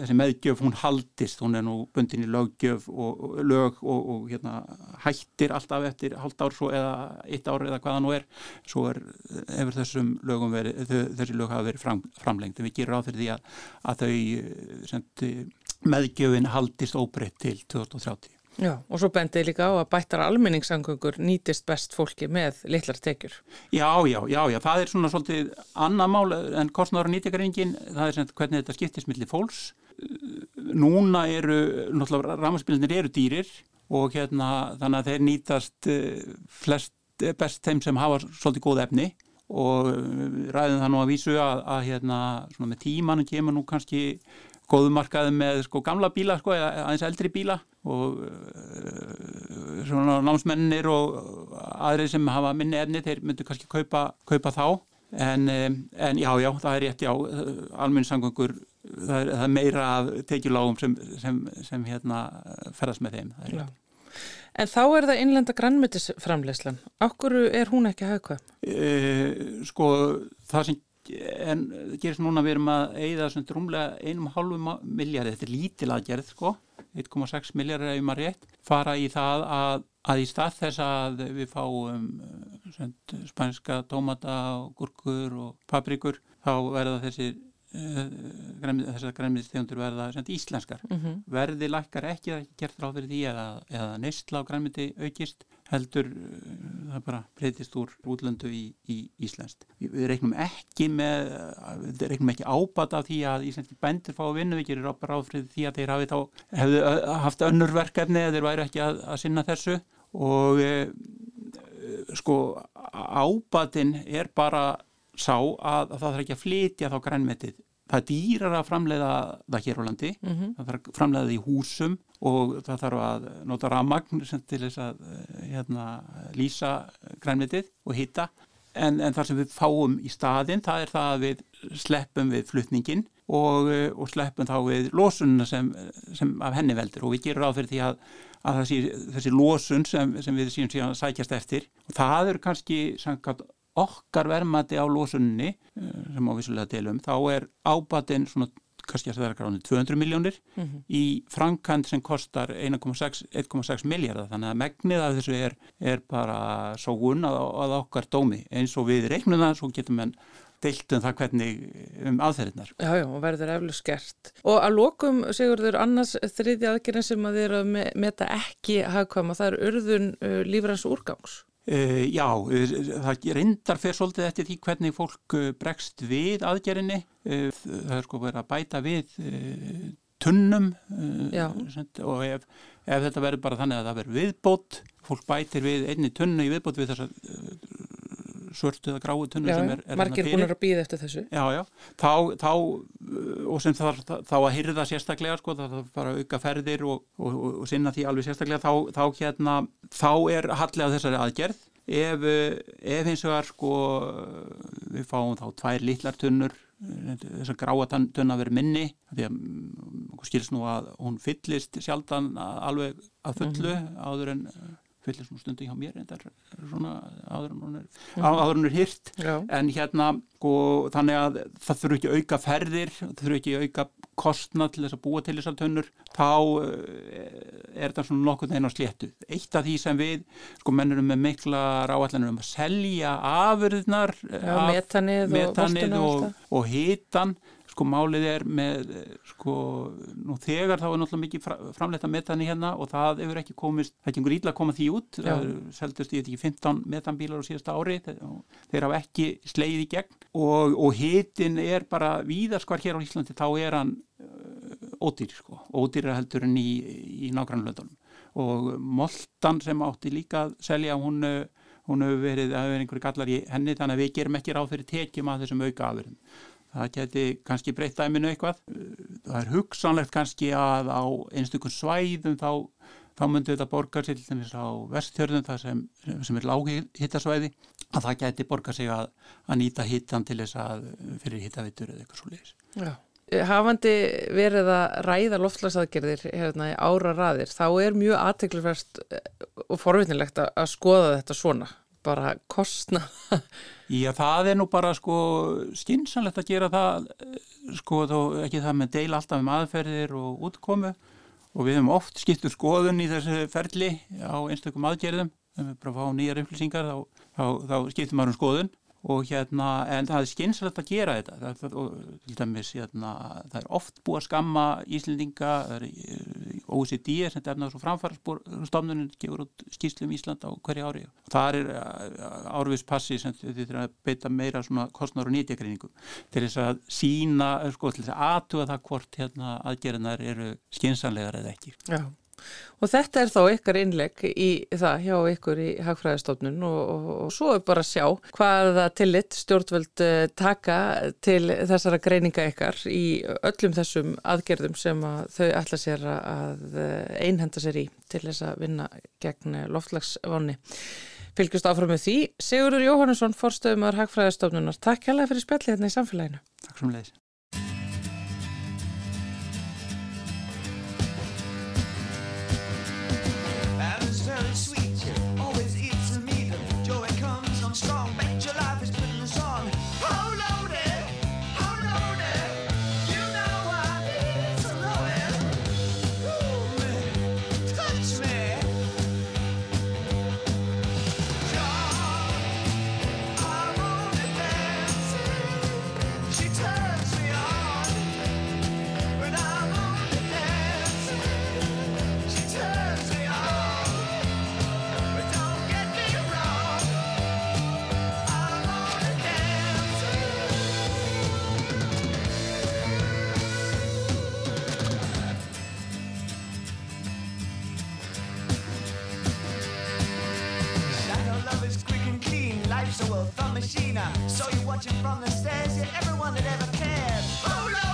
þessi meðgjöf hún haldist, hún er nú bundin í löggjöf og, og lög og, og hérna, hættir alltaf eftir halvt ár svo, eða eitt ár eða hvaða nú er. Svo er eftir þessum lögum verið, þessi lög hafa verið fram, framlengt en við gerum ráð fyrir því að, að þau sem, meðgjöfin haldist óbreytt til 2030 Já, og svo bendið líka á að bættar almenningssangöngur nýtist best fólki með litlar tekjur. Já, já, já, já, það er svona svolítið annað mál en kostnáður og nýtjakaringin, það er sem hvernig þetta skiptist millir fólks. Núna eru, náttúrulega, rámaspilnir eru dýrir og hérna þannig að þeir nýtast eh, flest eh, best þeim sem hafa svolítið góð efni og ræðum það nú að vísu að, að hérna svona með tímanu kemur nú kannski góðumarkaði með sko gamla bíla sko aðeins eldri bíla og uh, svona námsmennir og aðrið sem hafa minni efni þeir myndu kannski kaupa, kaupa þá en, en já já það er rétt já almennsangöngur það er, það er meira af tekjulágum sem, sem, sem hérna ferðast með þeim það er rétt En þá er það innlenda grannmyndisframleyslan. Akkur er hún ekki hafðkvæm? E, sko, það sem en gerist núna við erum að eigða svona rúmlega einum hálfum miljardi, þetta er lítil aðgerð sko, 1,6 miljardi ef maður rétt, fara í það að, að í stað þess að við fáum svona, spænska tómata og gurkur og paprikur, þá verða þessi uh, þessar grænmyndistegundur verða íslenskar. Mm -hmm. Verði lækkar ekki, ekki gert ráð fyrir því eða, eða neistla á grænmyndi aukist heldur uh, það bara breytist úr útlöndu í, í Íslandst. Við, reiknum ekki með, við reiknum ekki ábat af því að íslenski bændur fá að vinna, við gerum bara ráð fyrir því að þeir hafi þá, hefðu haft önnur verkefni eða þeir væri ekki að, að sinna þessu og e, sko ábatinn er bara sá að, að það þarf ekki að flytja þá grænmetið. Það dýrar að framleiða það hér á landi, Mm -hmm. það þarf að framleiða það í húsum og það þarf að nota ramagn til þess að hérna, lýsa grænmetið og hitta. En, en það sem við fáum í staðin, það er það að við sleppum við flutningin og, og sleppum þá við losununa sem, sem af henni veldur og við gerum ráð fyrir því að, að þessi, þessi losun sem, sem við síðan sækjast eftir og það eru kannski samkvæmt okkar verðmati á losunni sem á vissulega delum, þá er ábatinn svona kannski að það er gráðinu 200 miljónir Mm -hmm. í frankant sem kostar 1,6 miljardar þannig að megnið af þessu er, er bara sógun að, að okkar dómi eins og við reiknum það svo getum við deilt um það hvernig um aðferðinar. Já, já, og verður eflug skert. Og að lokum, Sigurður, annars þriði aðgerðin sem að þið eru að me meta ekki hagkvæma, það er urðun uh, lífrans úrgangs. Uh, já, það reyndar fyrir svolítið eftir því hvernig fólk bregst við aðgerðinni. Uh, það er sko verið að bæta við uh, tunnum og ef, ef þetta verður bara þannig að það verður viðbót, fólk bætir við einni tunnu í viðbót við þessar svörtu eða gráu tunnu já, sem er, er margir búin að býða eftir þessu. Já, já, þá, þá og sem það þá að hyrða sérstaklega sko, það þarf bara að auka ferðir og, og, og, og sinna því alveg sérstaklega. Þá, þá hérna, þá er hallið á þessari aðgerð. Ef, ef eins og er sko við fáum þá tvær litlar tunnur þess að gráa tunna verið minni því að skilst nú að hún fyllist sjaldan alveg að fullu mm -hmm. áður en fyllir svona stundi hjá mér en það er svona áður en hún er, mm. er hyrt en hérna sko, þannig að það þurfu ekki auka ferðir það þurfu ekki auka kostnað til þess að búa til þessar tönnur þá er þetta svona nokkuð þeim á sléttu. Eitt af því sem við sko mennurum með mikla ráallanir um að selja afurðnar af metanið og, og, og hitan sko málið er með sko nú þegar þá er náttúrulega mikið framleita metani hérna og það hefur ekki komist, það er ekki einhver íla að koma því út. Já. það seldust ég ekki 15 metanbílar á síðasta ári þeir hafa ekki sleið í gegn. Og, og hitin er bara víðaskvar hér á Íslandi þá er hann uh, ódýr sko, ódýra heldur en í, í nágrannlöndunum og Moltan sem átti líka að selja hún, hún hefur verið, það hefur verið einhverju gallar í henni þannig að við gerum ekki ráð fyrir tekjum að þessum auka afurðum það geti kannski breytt dæminu eitthvað. Það er hugsanlegt kannski að á einstakun svæðum þá, þá myndu þetta borga sér til þess á vestjörðum það sem, sem er lághittasvæði að það geti borga sig að, að nýta hittan til þess að fyrir hittavittur eða eitthvað svo leiðis Já. Hafandi verið að ræða loftslagsaðgerðir hérna ára raðir, þá er mjög aðteglurverst og forvittnilegt að skoða þetta svona, bara kostna Já, það er nú bara sko skinsanlegt að gera það sko þó ekki það með deil alltaf um aðferðir og útkomu. Og við hefum oft skiptur skoðun í þessu ferli á einstökum aðgerðum. Ef við bara fáum nýjar upplýsingar þá, þá, þá skiptum maður um skoðun og hérna, en það er skynsalegt að gera þetta. Það, það, og, til dæmis, hérna, það er oft búið að skamma Íslendinga OECD sem er náttúrulega framfæra stofnunin gefur út skýrslum Ísland á hverju ári. Það er árvis passi sem þið þurfa að beita meira kostnar og nýtjagreiningum til þess að sína, sko, til þess að aðtuga það hvort hérna aðgerðinar eru skynsanlegar eða ekki. Já Og þetta er þá ykkar innlegg í það hjá ykkur í Hagfræðistofnun og, og, og svo er bara að sjá hvaða tillit stjórnvöld taka til þessara greininga ykkar í öllum þessum aðgerðum sem að þau ætla sér að einhenda sér í til þess að vinna gegn loftlagsváni. Fylgjast áfram með því. Sigurður Jóhannesson, forstöðumar Hagfræðistofnunar. Takk hella fyrir spjalli hérna í samfélaginu. Takk svo mjög. She Saw you watching from the stairs, yet everyone that ever cared. Oh, no.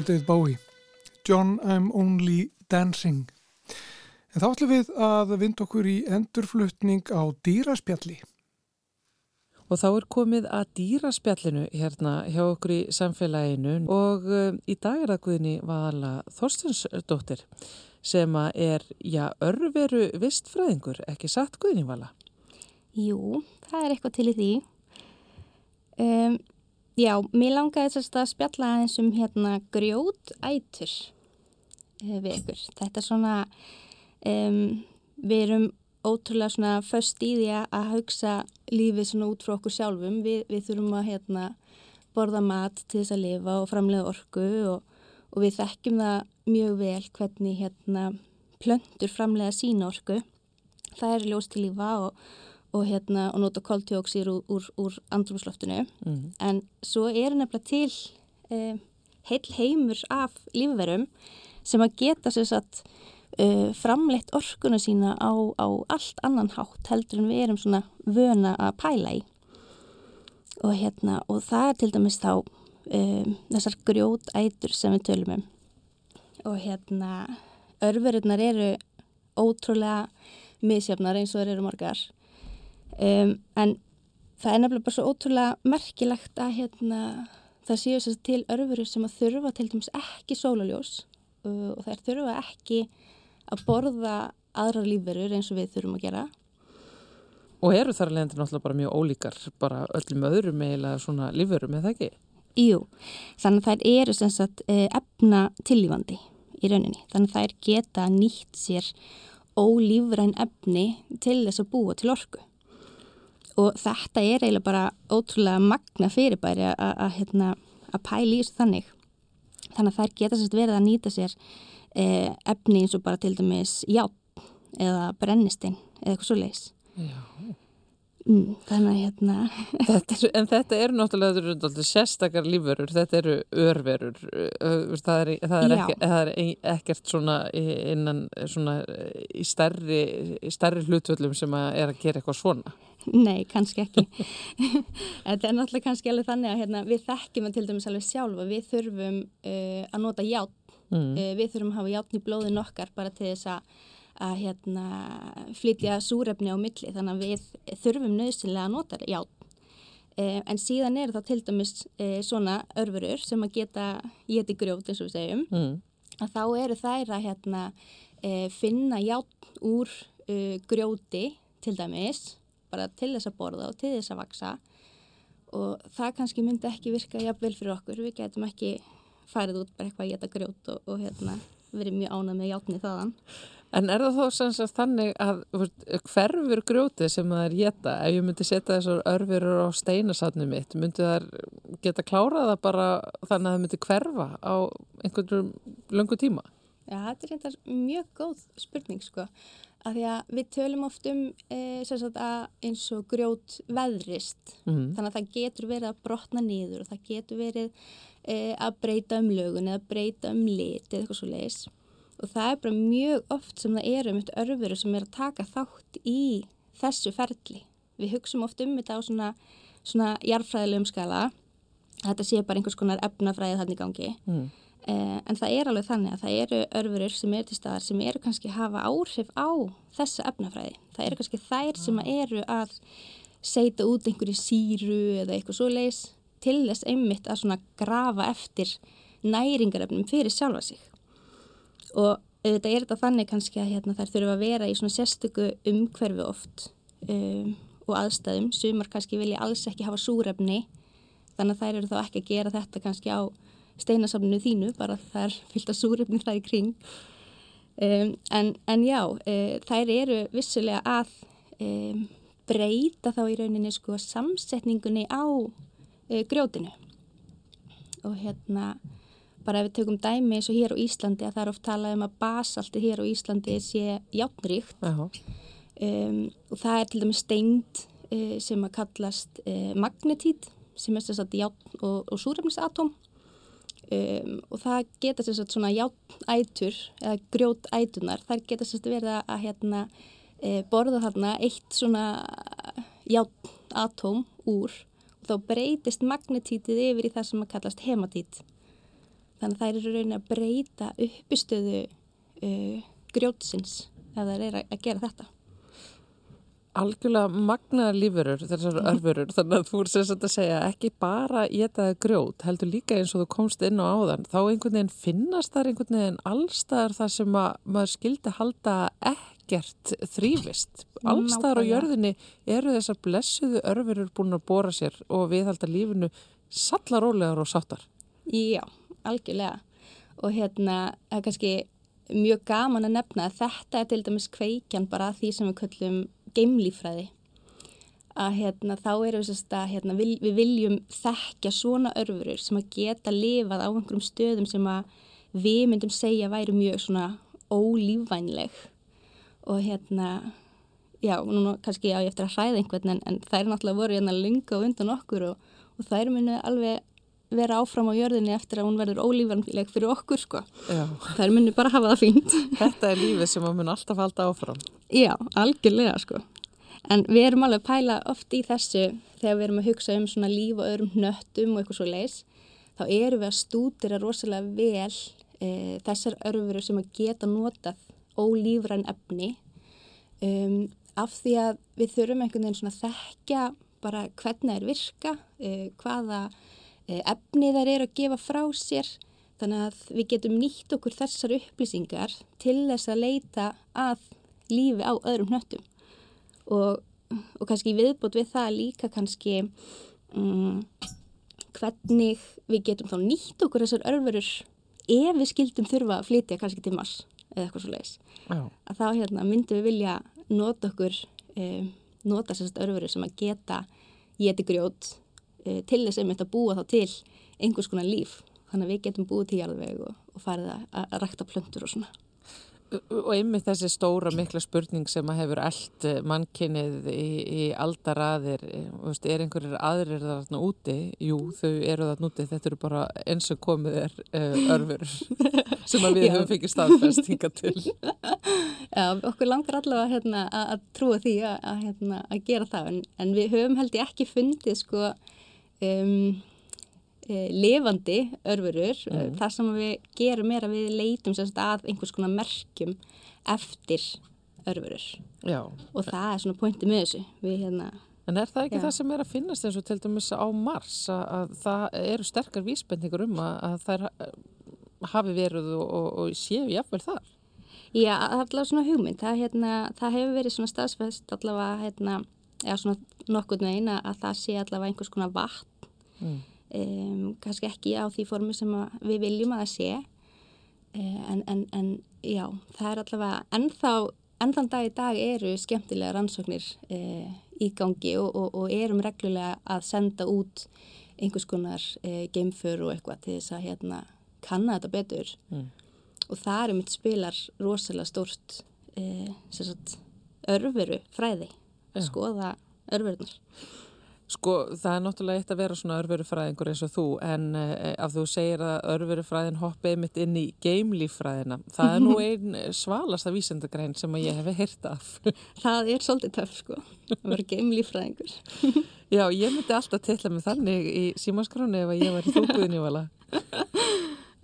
David Bowie. John, I'm only dancing. En þá ætlum við að vind okkur í endurflutning á dýraspjalli. Og þá er komið að dýraspjallinu hérna hjá okkur í samfélaginu og um, í dag er það Guðni Vala Þorstensdóttir sem að er, já, örveru vistfræðingur, ekki satt Guðni Vala? Jú, það er eitthvað til í því. Um, já, mér langaði þess að spjalla aðeins um hérna grjótætur eh, við ykkur. Þetta er svona, um, við erum ótrúlega svona föst í því að hugsa lífið svona út frá okkur sjálfum. Vi, við þurfum að hérna borða mat til þess að lifa og framlega orku og, og við þekkjum það mjög vel hvernig hérna plöntur framlega sína orku. Það er ljós til lífa og, og, hérna, og nota koltjóksir úr, úr, úr andrumsloftinu. Mm. En svo er nefnilega til eh, heil heimur af lífverum sem að geta satt uh, framleitt orkuna sína á, á allt annan hátt heldur en við erum svona vöna að pæla í. Og, hérna, og það er til dæmis þá um, þessar grjótætur sem við tölum um. Og hérna örverunar eru ótrúlega misjafnar eins og þeir eru margar. Um, en það er nefnilega bara svo ótrúlega merkilegt að hérna, það séu þess að til örfuru sem að þurfa til dæmis ekki sólaljós uh, og þær þurfa ekki að borða aðrar lífverur eins og við þurfum að gera. Og eru þar leðandi náttúrulega bara mjög ólíkar bara öllum öðrum eiginlega svona lífurum, eða ekki? Jú, þannig að þær eru sem sagt eh, efna tillífandi í rauninni. Þannig að þær geta nýtt sér ólífræn efni til þess að búa til orku. Og þetta er eiginlega bara ótrúlega magna fyrirbæri að, hérna, að pæla í þessu þannig. Þannig að þær geta sérst verið að nýta sér eh, efni eins og bara til dæmis játn eða brennistinn eða eitthvað svo leiðis. Já. Mm, þannig að hérna, Þetta er, en þetta eru náttúrulega þetta eru sérstakar lífverur, þetta eru örverur, það er, það er, ekki, það er ekkert svona innan svona í stærri, í stærri hlutvöllum sem að er að gera eitthvað svona. Nei, kannski ekki. Þetta er náttúrulega kannski alveg þannig að hérna, við þekkjum það til dæmis alveg sjálf og við þurfum uh, að nota játn. Mm. Uh, við þurfum að hafa játn í blóðin okkar bara til þess að, að hérna, flytja súrefni á milli þannig að við þurfum nöðsynlega að nota játn. Uh, en síðan eru þá til dæmis uh, svona örfurur sem að geta geti grjót eins og við segjum Mm. að þá eru þær að hérna, e, finna játn úr e, grjóti til dæmis bara til þess að borða og til þess að vaksa og það kannski myndi ekki virka jafnvel fyrir okkur, við getum ekki farið út bara eitthvað að geta grjót og, og hérna, verið mjög ánað með játni þaðan En er það þá sem sagt þannig að hverfur grjótið sem það er geta, ef ég myndi setja þessar örverur á steinasatnum mitt, myndi það geta klárað það bara þannig að það myndi hverfa á einhvern löngu tíma? Já, þetta er reyndar mjög góð spurning sko að því að við tölum oft um e, sagt, eins og grjót veðrist Mm. þannig að það getur verið að brotna niður og það getur verið e, að breyta um lögun eða breyta um lit eða eitthvað svo leis og það er bara mjög oft sem það eru um eitt örfuru sem er að taka þátt í þessu ferli. Við hugsum oft um þetta á svona, svona jarfræðilegum skala þetta sé bara einhvers konar efnafræði þannig gangi Mm. Eh, en það er alveg þannig að það eru örfurur sem eru til staðar sem eru kannski að hafa áhrif á þessa efnafræði. Það eru kannski þær sem að eru að seita út einhverju síru eða eitthvað svo leis til þess einmitt að svona grafa eftir næringarefnum fyrir sjálfa sig. Og auðvitað er þetta þannig kannski að hérna, þær þurfa að vera í svona sérstöku umhverfi oft um, og aðstæðum. Sumar kannski vilja alls ekki hafa súrefni þannig að þær eru þá ekki að gera þetta kannski á steinasafninu þínu, bara það fyllt af súrefni það í kring. Um, en, en já, uh, þær eru vissulega að um, breyta þá í rauninni sko samsetningunni á uh, grjótinu. Og hérna, bara ef við tökum dæmi eins og hér á Íslandi að það er oft talað um að basalti hér á Íslandi sé játnríkt Já. um, og það er til dæmis steind uh, sem að kallast uh, magnetít sem er þess að játn og, og súrefnisatóm. Um, og það geta þess að svona játnætur eða grjótætunar, þær geta þess að verið að, að hérna, uh, borða þarna eitt svona játnatóm úr. Og þá breytist magnetítið yfir í það sem að kallast hematít þannig að þær eru raunin að breyta uppistöðu uh, grjótsins ef þær eru að, gera þetta. Algjörlega magnaðar lífurur, þessar örfurur, þannig að þú er sagt að segja ekki bara getaði grjót, heldur líka eins og þú komst inn á áðan, þá einhvern veginn finnast þar einhvern veginn allstaðar þar sem að maður skildi halda ekkert þrýfist. Allstaðar á jörðinni eru þessar blessuðu örfurur búin að bóra sér og viðhalda lífinu sallarólegar og sáttar. Já, algjörlega. Og hérna er kannski mjög gaman að nefna að þetta er til dæmis kveikjan bara því sem við köllum geimlífræði. Að hérna þá erum við sérst að hérna, vil, við viljum þekkja svona örfurur sem að geta lifað á einhverjum stöðum sem að við myndum segja væri mjög svona ólífvænleg. Og hérna, já, núna kannski á ég eftir að hræða einhvern en, en þær náttúrulega voru hérna lunga og undan okkur og, og þær munu alveg vera áfram á jörðinni eftir að hún verður ólífanleg fyrir okkur sko. Já, Þær munu bara hafa það fínt. þetta er lífið sem mun alltaf halda áfram. Já, algjörlega sko. En við erum alveg að pæla oft í þessu þegar við erum að hugsa um svona líf og öðrum hnöttum og eitthvað svo leis. Þá erum við að stúdira rosalega vel e, þessar örfuru sem að geta notað ólífræn efni um, af því að við þurfum einhvern veginn svona að þekkja bara hvernig þær virka, e, hvaða e, efni þær eru að gefa frá sér. Þannig að við getum nýtt okkur þessar upplýsingar til þess að leita að lífi á öðrum hnöttum og, og kannski viðbútt við það líka kannski um, hvernig við getum þá nýtt okkur þessar örfurur ef við skildum þurfa að flytja kannski til Mars eða eitthvað svo leiðis að þá hérna, myndum við vilja nota okkur um, nota þessast örfurur sem að geta geti grjót til þess að mynda að búa þá til einhvers konar líf. Þannig að við getum búið til jarðveg og, og farið að, rækta plöntur og svona. Og einmitt þessi stóra mikla spurning sem að hefur allt mannkynnið í, í aldaraðir, veist, er einhverjir aðrir þarna úti? Jú, þau eru þarna úti, þetta eru bara eins og komið er uh, örfur sem að við höfum fengið staðfest hinga til. Já, okkur langar allavega hérna, að, að trúa því að, að, hérna, að gera það. En, en við höfum held ég ekki fundið sko um, e, lifandi örfurur mm. þar sem við gerum meira við leitum sérst að einhvers konar merkjum eftir örfurur Já, og það er svona pointi með þessu við hérna en er það ekki Já. það sem er að finnast eins og til dæmis á Mars að, að það eru sterkar vísbendingur um að, að þær eh, hafi verið og, og, og séu jafnvel þar? Já, allavega svona hugmynd, það, hérna, það hefur verið svona staðsfest allavega, hérna, eða svona nokkurn veginn að að það sé allavega einhvers konar vatn, Mm. um, kannski ekki á því formi sem við viljum að það sé, uh, en, en, en já, það er allavega, ennþá, ennþann dag í dag eru skemmtilega rannsóknir uh, í gangi og, og, og erum reglulega að senda út einhvers konar uh, geimför og eitthvað til þess að hérna, kanna þetta betur Mm. og það er mitt spilar rosalega stórt uh, sagt, örveru fræði, Já. skoða örverunar. Sko, það er náttúrulega eitt að vera svona örverufræðingur eins og þú, en uh, af þú segir að örverufræðin hoppið mitt inn í geimlífræðina. Það er nú einn svalasta vísendagrein sem að ég hef heyrt af. Það er svolítið töff sko, að vera geimlífræðingur. Já, ég myndi alltaf tilla mig þannig í símaskráni ef að ég var í þúkuðin í vala.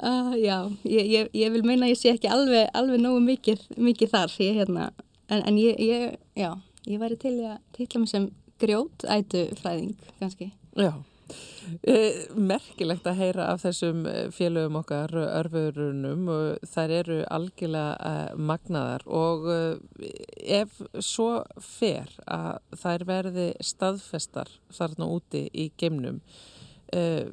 Uh, já, ég, ég, ég vil meina að ég sé ekki alveg, alveg nógu mikið, mikið þar, ég, hérna, en, en ég, ég, já, ég væri til að titla mig sem grjótætu fræðing, kannski. Já. Eh, merkilegt að heyra af þessum eh, félögum okkar örfurunum og þær eru algjörlega magnaðar og ef svo fer að þær verði staðfestar þarna úti í geimnum uh,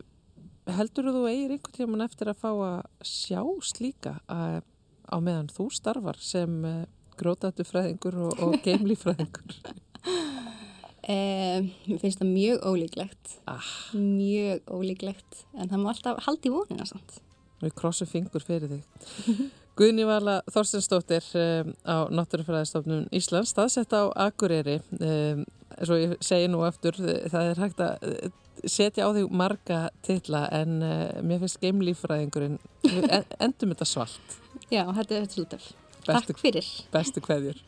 heldur þú eigir einhvern tíman eftir að fá að sjá slíka að, á meðan þú starfar sem uh, grótatu fræðingur og, og geimlífræðingur mér finnst það mjög ólíklegt, ah, mjög ólíklegt, en það má alltaf haldi vonina samt. Við krossum fingur fyrir þig. Guðni Vala Þorstensdóttir um, á Náttúrufræðistofnun Íslands, staðsett á Akureyri. Um, svo ég segi nú aftur, það er hægt að eh, setja á þig marga titla en uh, mér finnst geimlífræðingurinn, endum þetta svalt. Já, þetta er svolítið. Bestu, Takk fyrir. bestu kveðjur.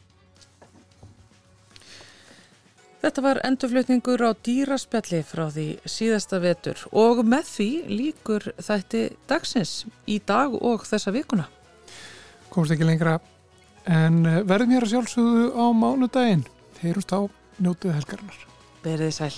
Þetta var endurflutningur á dýraspjalli frá því síðasta vetur og með því líkur þætti dagsins í dag og þessa vikuna. komst ekki lengra en eh, verðum hér að sjálfsögðu á mánudaginn heyrust á njótið helgarinnar Verðið sæl.